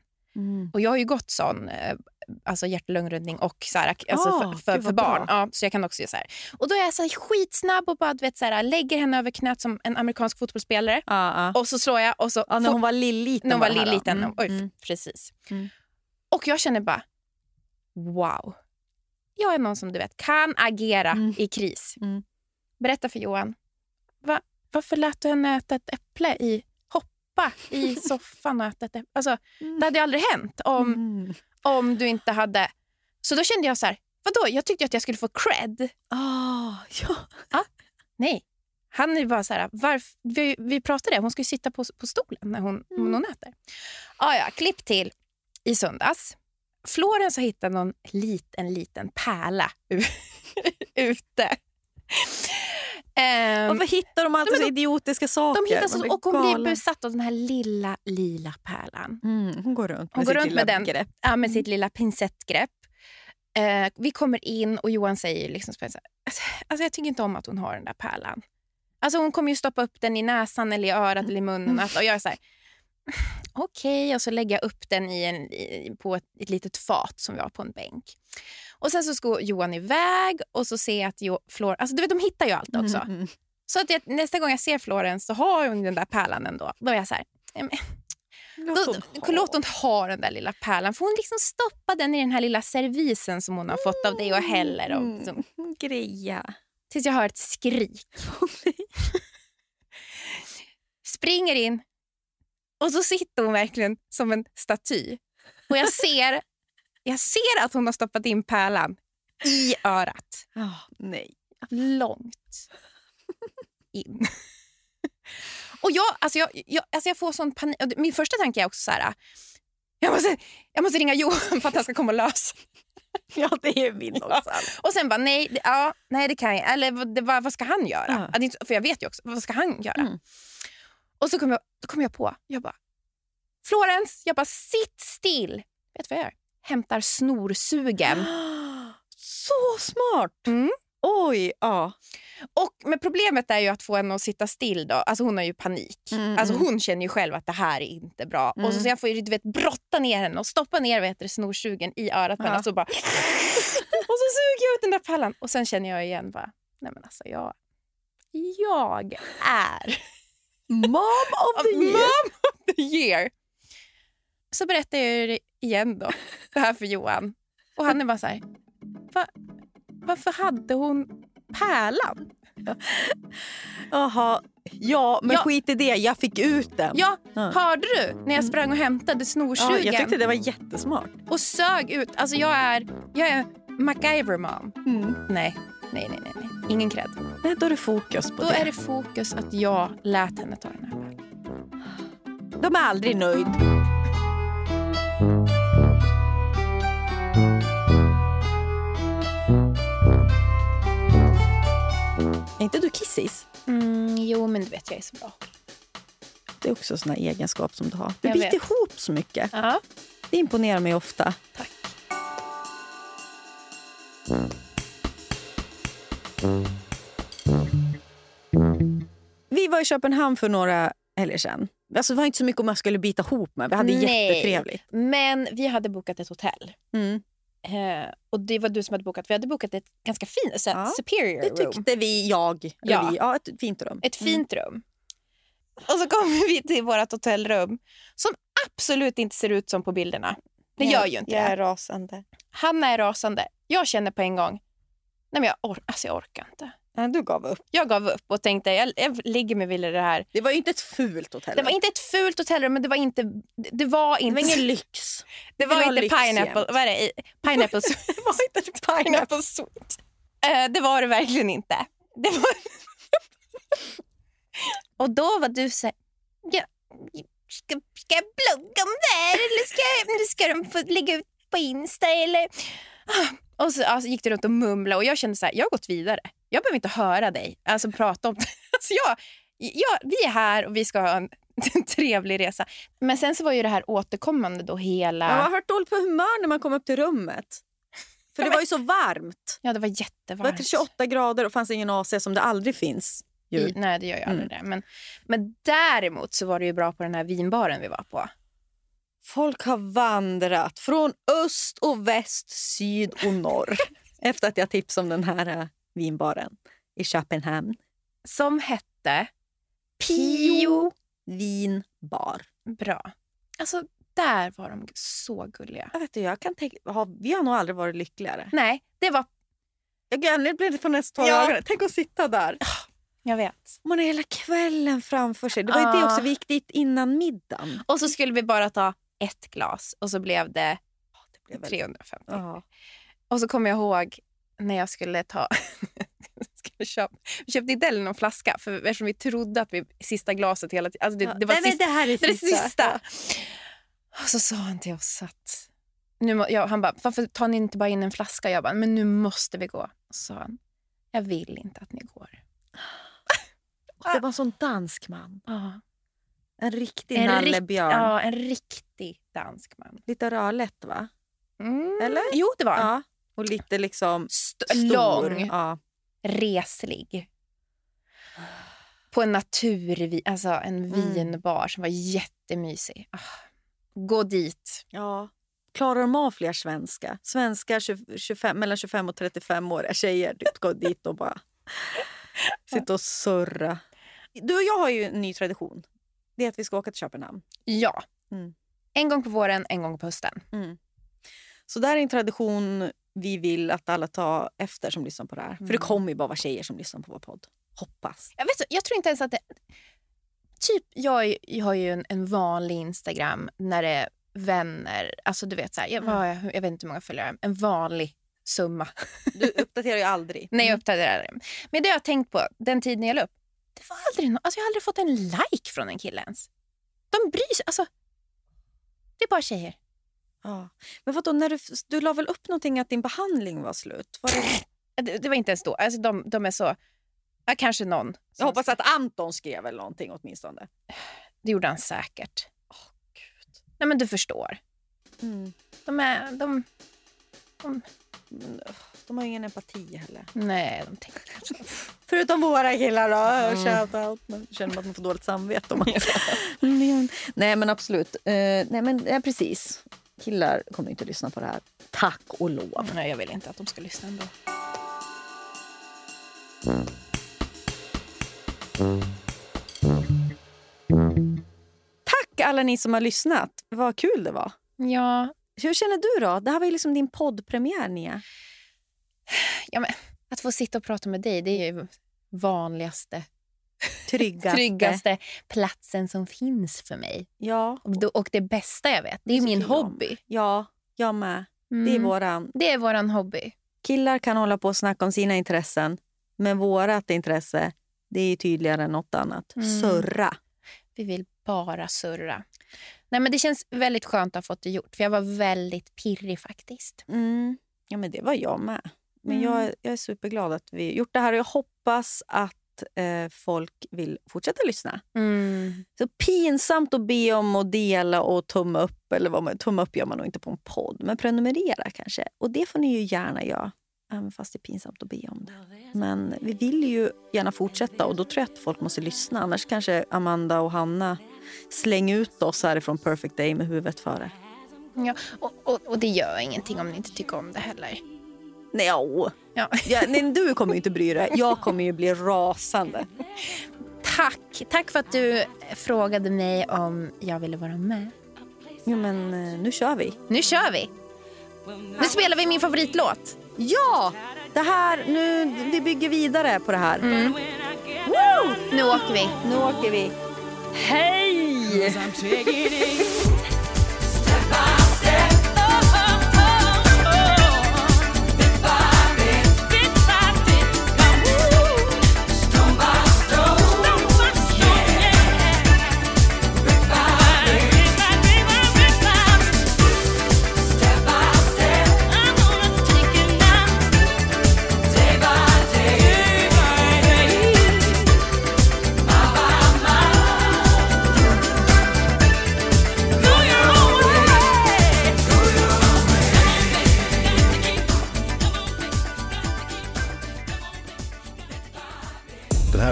[SPEAKER 5] Och jag har ju gått sån eh, alltså hjärt och så här, alltså
[SPEAKER 4] Ah,
[SPEAKER 5] för, för, för barn. Ja, så jag kan också göra så här. Och då är jag så här skitsnabb och bara du vet, så här, lägger henne över knät som en amerikansk fotbollsspelare.
[SPEAKER 4] Ja, ja.
[SPEAKER 5] Och så slår jag och så...
[SPEAKER 4] När hon var lilliten.
[SPEAKER 5] när hon var lilliten.
[SPEAKER 4] Mm,
[SPEAKER 5] Oj,
[SPEAKER 4] mm.
[SPEAKER 5] precis.
[SPEAKER 4] Mm.
[SPEAKER 5] Och jag känner bara, wow. Jag är någon som du vet kan agera
[SPEAKER 4] Mm.
[SPEAKER 5] i kris.
[SPEAKER 4] Mm.
[SPEAKER 5] Berätta för Johan. Va, varför lät du henne äta ett äpple i hoppa i soffan och äta? Alltså, det hade aldrig hänt om,
[SPEAKER 4] Mm.
[SPEAKER 5] om du inte hade... Så då kände jag så här, vadå? Jag tyckte att jag skulle få cred.
[SPEAKER 4] Ah, ja.
[SPEAKER 5] Nej. Han är bara så här, varf, vi, vi pratade, hon ska ju sitta på, på stolen när hon,
[SPEAKER 4] Mm.
[SPEAKER 5] hon äter. Ah, ja, klipp till i söndags. Florens har hittat någon liten, liten pärla ute. Ehm,
[SPEAKER 4] Varför hittar de alltid
[SPEAKER 5] men
[SPEAKER 4] så
[SPEAKER 5] de-
[SPEAKER 4] idiotiska saker?
[SPEAKER 5] de hittar så,
[SPEAKER 4] blir
[SPEAKER 5] och hon blir
[SPEAKER 4] galen.
[SPEAKER 5] besatt av den här lilla, lilla pärlan.
[SPEAKER 4] Mm, hon går runt
[SPEAKER 5] Hon
[SPEAKER 4] med
[SPEAKER 5] går
[SPEAKER 4] sitt
[SPEAKER 5] runt
[SPEAKER 4] lilla
[SPEAKER 5] med den.
[SPEAKER 4] grepp.
[SPEAKER 5] Ja, med sitt lilla pincettgrepp. Eh, vi kommer in och Johan säger liksom alltså, alltså, jag tycker inte om att hon har den där pärlan. Alltså hon kommer ju stoppa upp den i näsan eller i örat eller i munnen. Och jag är så här, okej. Och så lägger jag upp den i en, i, på ett, ett litet fat som vi har på en bänk. Och sen så ska Johan iväg och så ser jag att jo, Flor, alltså du vet de hittar ju allt också.
[SPEAKER 4] Mm, mm.
[SPEAKER 5] Så att jag, nästa gång jag ser Florens så har hon den där pärlan ändå. Då är jag så här, "Nej, men
[SPEAKER 4] Låt hon
[SPEAKER 5] då, låt hon ha den där lilla pärlan. För hon liksom stoppar den i den här lilla servisen som hon har fått av dig och häller. Och,
[SPEAKER 4] Mm.
[SPEAKER 5] liksom,
[SPEAKER 4] Greja.
[SPEAKER 5] tills jag hör ett skrik. Springer in och så sitter hon verkligen som en staty. Och jag ser, jag ser att hon har stoppat in pärlan i örat.
[SPEAKER 4] Ah, nej.
[SPEAKER 5] Långt in. Och jag, alltså jag, jag, alltså jag får sån panik. Min första tanke är också så här... Jag måste, jag måste ringa Johan för att han ska komma och lösa.
[SPEAKER 4] Ja, det är min
[SPEAKER 5] Ja.
[SPEAKER 4] också.
[SPEAKER 5] Och sen bara, nej, det, ja, nej det kan jag Eller vad, det, vad, vad ska han göra?
[SPEAKER 4] Ja.
[SPEAKER 5] För jag vet ju också, vad ska han göra?
[SPEAKER 4] Mm.
[SPEAKER 5] Och så kom jag, då kom jag på, jag bara, Florens, jag bara sitt still. Vet du vad jag gör? Hämtar snorsugen.
[SPEAKER 4] Så smart!
[SPEAKER 5] Mm.
[SPEAKER 4] Oj, ja.
[SPEAKER 5] Och, men problemet är ju att få henne att sitta still. Då. Alltså hon har ju panik.
[SPEAKER 4] Mm,
[SPEAKER 5] alltså
[SPEAKER 4] mm.
[SPEAKER 5] hon känner ju själv att det här är inte bra. Och så,
[SPEAKER 4] Mm.
[SPEAKER 5] så jag får ju du vet, brotta ner henne och stoppa ner vet du, snorsugen i örat på henne.
[SPEAKER 4] Ja.
[SPEAKER 5] Och så, bara, och så suger jag ut den där pallan. Och sen känner jag igen bara, nej men alltså jag, jag är
[SPEAKER 4] Mom of the year!
[SPEAKER 5] mom of the year. Så berättar jag det igen då, det här för Johan. Och han är bara så här, Va, varför hade hon pärlan?
[SPEAKER 4] Jaha. Ja, men
[SPEAKER 5] Ja.
[SPEAKER 4] skit i det. Jag fick ut den.
[SPEAKER 5] Ja,
[SPEAKER 4] Ja.
[SPEAKER 5] hörde du när jag sprang och hämtade
[SPEAKER 4] Ja,
[SPEAKER 5] snorsugen
[SPEAKER 4] jag tyckte det var jättesmart.
[SPEAKER 5] och sög ut? Alltså jag är, jag är MacGyver mom.
[SPEAKER 4] Mm.
[SPEAKER 5] Nej, nej, nej, nej, nej. ingen cred.
[SPEAKER 4] Nej, då är det fokus på
[SPEAKER 5] Då
[SPEAKER 4] det.
[SPEAKER 5] är det fokus att jag lät henne ta den här pärlan.
[SPEAKER 4] De är aldrig nöjd. Inte du kissis?
[SPEAKER 5] Mm, jo, men du vet jag är så bra.
[SPEAKER 4] Det är också såna egenskap som du har. Du
[SPEAKER 5] Jag
[SPEAKER 4] biter
[SPEAKER 5] vet.
[SPEAKER 4] ihop så mycket.
[SPEAKER 5] Ja.
[SPEAKER 4] Det imponerar mig ofta.
[SPEAKER 5] Tack.
[SPEAKER 4] Vi var i Köpenhamn för några helger sedan. Alltså, det var inte så mycket om jag skulle bita ihop med. Vi hade
[SPEAKER 5] Nej.
[SPEAKER 4] jättetrevligt.
[SPEAKER 5] Men vi hade bokat ett hotell.
[SPEAKER 4] Mm.
[SPEAKER 5] Eh, och det var du som hade bokat. Vi hade bokat ett ganska fint, så här
[SPEAKER 4] Ja,
[SPEAKER 5] superior
[SPEAKER 4] Det
[SPEAKER 5] room.
[SPEAKER 4] tyckte vi, jag.
[SPEAKER 5] Ja.
[SPEAKER 4] Vi, ja, ett fint rum.
[SPEAKER 5] Ett fint rum. Och så kommer vi till vårt hotellrum som absolut inte ser ut som på bilderna. Det gör ju inte
[SPEAKER 4] Jag
[SPEAKER 5] det.
[SPEAKER 4] är rasande.
[SPEAKER 5] Hanna är rasande. Jag känner på en gång, nej men jag, or- alltså jag orkar inte.
[SPEAKER 4] Ja, du gav upp.
[SPEAKER 5] Jag gav upp och tänkte, jag, jag ligger med Wille i det här.
[SPEAKER 4] Det var ju inte ett fult hotell.
[SPEAKER 5] Det var inte ett fult hotellrum, men det var inte... Det, det var
[SPEAKER 4] det
[SPEAKER 5] inte,
[SPEAKER 4] var ingen lyx.
[SPEAKER 5] det var inte pineapple,
[SPEAKER 4] jämt.
[SPEAKER 5] vad är det? Pineapple,
[SPEAKER 4] Det var inte pineapple.
[SPEAKER 5] suite. Eh, det var det verkligen inte. Det var... och då var du så här, ja, ska, ska jag blogga om det här eller ska, ska de få lägga ut på Insta eller... Ah. Och så alltså, gick du runt och mumlade och jag kände så här, jag har gått vidare. Jag behöver inte höra dig alltså, prata om det. Alltså, jag, jag, vi är här och vi ska ha en, en trevlig resa. Men sen så var ju det här återkommande då hela...
[SPEAKER 4] Man har varit dåligt på humör när man kom upp till rummet. För det var ju så varmt.
[SPEAKER 5] Ja, det var
[SPEAKER 4] Det var
[SPEAKER 5] jättevarmt.
[SPEAKER 4] till 28 grader och fanns ingen AC som det aldrig finns.
[SPEAKER 5] I, nej, det gör ju aldrig det. Men, men däremot så var det ju bra på den här vinbaren vi var på.
[SPEAKER 4] Folk har vandrat från öst och väst, syd och norr efter att jag tipsade om den här eh, vinbaren i Köpenhamn.
[SPEAKER 5] Som hette
[SPEAKER 4] Pio vinbar.
[SPEAKER 5] Bra. Alltså, där var de så gulliga.
[SPEAKER 4] Jag, vet inte, jag kan tänka, har, vi har nog aldrig varit lyckligare.
[SPEAKER 5] Nej, det var...
[SPEAKER 4] Jag nu blir det på nästa
[SPEAKER 5] Ja.
[SPEAKER 4] ögonen. Tänk att sitta där.
[SPEAKER 5] Jag vet.
[SPEAKER 4] Man har hela kvällen framför sig. Det var ju det
[SPEAKER 5] Ja.
[SPEAKER 4] också, vi gick dit innan middagen.
[SPEAKER 5] Och så skulle vi bara ta ett glas och så blev det
[SPEAKER 4] Det blev väl-
[SPEAKER 5] 350.
[SPEAKER 4] Ja.
[SPEAKER 5] Och så kommer jag ihåg när jag skulle ta... skulle köpa, vi köpte inte heller någon flaska för eftersom vi trodde att vi sista glaset hela tiden... Alltså det, det var
[SPEAKER 4] Nej,
[SPEAKER 5] sista,
[SPEAKER 4] det här är
[SPEAKER 5] det,
[SPEAKER 4] sista.
[SPEAKER 5] sista. Och så sa han till oss att... Nu, må- ja, han bara, varför tar ni inte bara in en flaska? Jag bara, men nu måste vi gå. Och så sa han, jag vill inte att ni går.
[SPEAKER 4] Det var en sån dansk man.
[SPEAKER 5] Ja.
[SPEAKER 4] En riktig
[SPEAKER 5] En, rikt,
[SPEAKER 4] nallebjörn.
[SPEAKER 5] ja, en riktig dansk man.
[SPEAKER 4] Lite rödlätt va?
[SPEAKER 5] Mm.
[SPEAKER 4] Eller?
[SPEAKER 5] Jo, det var han.
[SPEAKER 4] Ja. Och lite liksom
[SPEAKER 5] St-
[SPEAKER 4] stor.
[SPEAKER 5] lång.
[SPEAKER 4] Ja.
[SPEAKER 5] reslig. På en naturvi, alltså en
[SPEAKER 4] Mm.
[SPEAKER 5] vinbar som var jättemysig. Ah, Gå dit.
[SPEAKER 4] ja. Klarar de av fler svenska? Svenska 20, 25, mellan 25 och 35 åriga tjejer går dit och bara sitta och surra. Du och jag har ju en ny tradition. Det är att vi ska åka till Köpenhamn.
[SPEAKER 5] Ja.
[SPEAKER 4] Mm.
[SPEAKER 5] En gång på våren, en gång på hösten.
[SPEAKER 4] Så där är en tradition vi vill att alla tar efter som lyssnar på det här. För det
[SPEAKER 5] Mm.
[SPEAKER 4] kommer ju bara vara tjejer som lyssnar på vår podd. Hoppas.
[SPEAKER 5] Jag, vet, jag tror inte ens att det... Typ, jag, jag har ju en, en vanlig Instagram när det är vänner. Alltså du vet, så här, jag,
[SPEAKER 4] Mm.
[SPEAKER 5] jag, jag vet inte hur många följare. En vanlig summa.
[SPEAKER 4] Du uppdaterar ju aldrig.
[SPEAKER 5] när jag uppdaterar det. Men det har jag tänkt på den tiden jag la upp. Det var aldrig no- alltså jag har aldrig fått en like från en kille ens. De bryr sig. Alltså, det är bara tjejer.
[SPEAKER 4] Ja. Men vadå, när du, du la väl upp någonting att din behandling var slut? Var det,
[SPEAKER 5] Det, det var inte ens då. Alltså, de, de är så... Ja, kanske någon.
[SPEAKER 4] jag hoppas att Anton skrev eller någonting åtminstone.
[SPEAKER 5] Det gjorde han säkert.
[SPEAKER 4] Åh, Gud.
[SPEAKER 5] Nej, men du förstår.
[SPEAKER 4] Mm.
[SPEAKER 5] De är... De,
[SPEAKER 4] ugh, De har ingen empati heller.
[SPEAKER 5] nej, de tänker.
[SPEAKER 4] Förutom våra killar då. Mm. Shoutout. Man känner att man får dåligt samvete. Om man... Nej men absolut. Eh, nej men ja, precis. Killar kommer inte att lyssna på det här. Tack och lov.
[SPEAKER 5] Nej, jag vill inte att de ska lyssna ändå.
[SPEAKER 4] Tack alla ni som har lyssnat. Vad kul det var.
[SPEAKER 5] Ja,
[SPEAKER 4] Hur känner du då? Det här var ju liksom din poddpremiär Nia.
[SPEAKER 5] ja men, att få sitta och prata med dig, det är ju vanligaste,
[SPEAKER 4] Tryggaste.
[SPEAKER 5] tryggaste platsen som finns för mig.
[SPEAKER 4] Ja,
[SPEAKER 5] Och det- Och det bästa jag vet, det är
[SPEAKER 4] Det
[SPEAKER 5] min
[SPEAKER 4] jag om.
[SPEAKER 5] hobby.
[SPEAKER 4] ja, jag med. Det är
[SPEAKER 5] Mm.
[SPEAKER 4] våran.
[SPEAKER 5] det är våran hobby.
[SPEAKER 4] Killar kan hålla på och snacka om sina intressen. Men vårat intresse, det är tydligare än något annat.
[SPEAKER 5] Mm.
[SPEAKER 4] Surra.
[SPEAKER 5] Vi vill bara surra. Nej, men det känns väldigt skönt att ha fått det gjort, för jag var väldigt pirrig faktiskt.
[SPEAKER 4] Mm. Ja, men det var jag med. Men
[SPEAKER 5] Mm.
[SPEAKER 4] jag, är- jag är superglad att vi gjort det här och jag hoppas att eh, folk vill fortsätta lyssna.
[SPEAKER 5] Mm.
[SPEAKER 4] Så pinsamt att be om att dela och tumma upp. Eller vad man, tumma upp gör man nog inte på en podd, men prenumerera kanske. Och det får ni ju gärna göra, även fast det är pinsamt att be om det. Men vi vill ju gärna fortsätta och då tror jag att folk måste lyssna. Annars kanske Amanda och Hanna slänger ut oss härifrån Perfect Day med huvudet före.
[SPEAKER 5] Ja, och, och, och det gör ingenting om ni inte tycker om det heller.
[SPEAKER 4] Nej.
[SPEAKER 5] Ja.
[SPEAKER 4] Ja, nej, du kommer ju inte bry dig. Jag kommer ju bli rasande.
[SPEAKER 5] Tack! Tack för att du frågade mig om jag ville vara med.
[SPEAKER 4] Jo, men eh, nu kör vi.
[SPEAKER 5] Nu kör vi! Nu spelar vi min favoritlåt.
[SPEAKER 4] Ja! Det här, nu, vi bygger vidare på det här.
[SPEAKER 5] Nu åker vi.
[SPEAKER 4] Nu åker vi. Hej!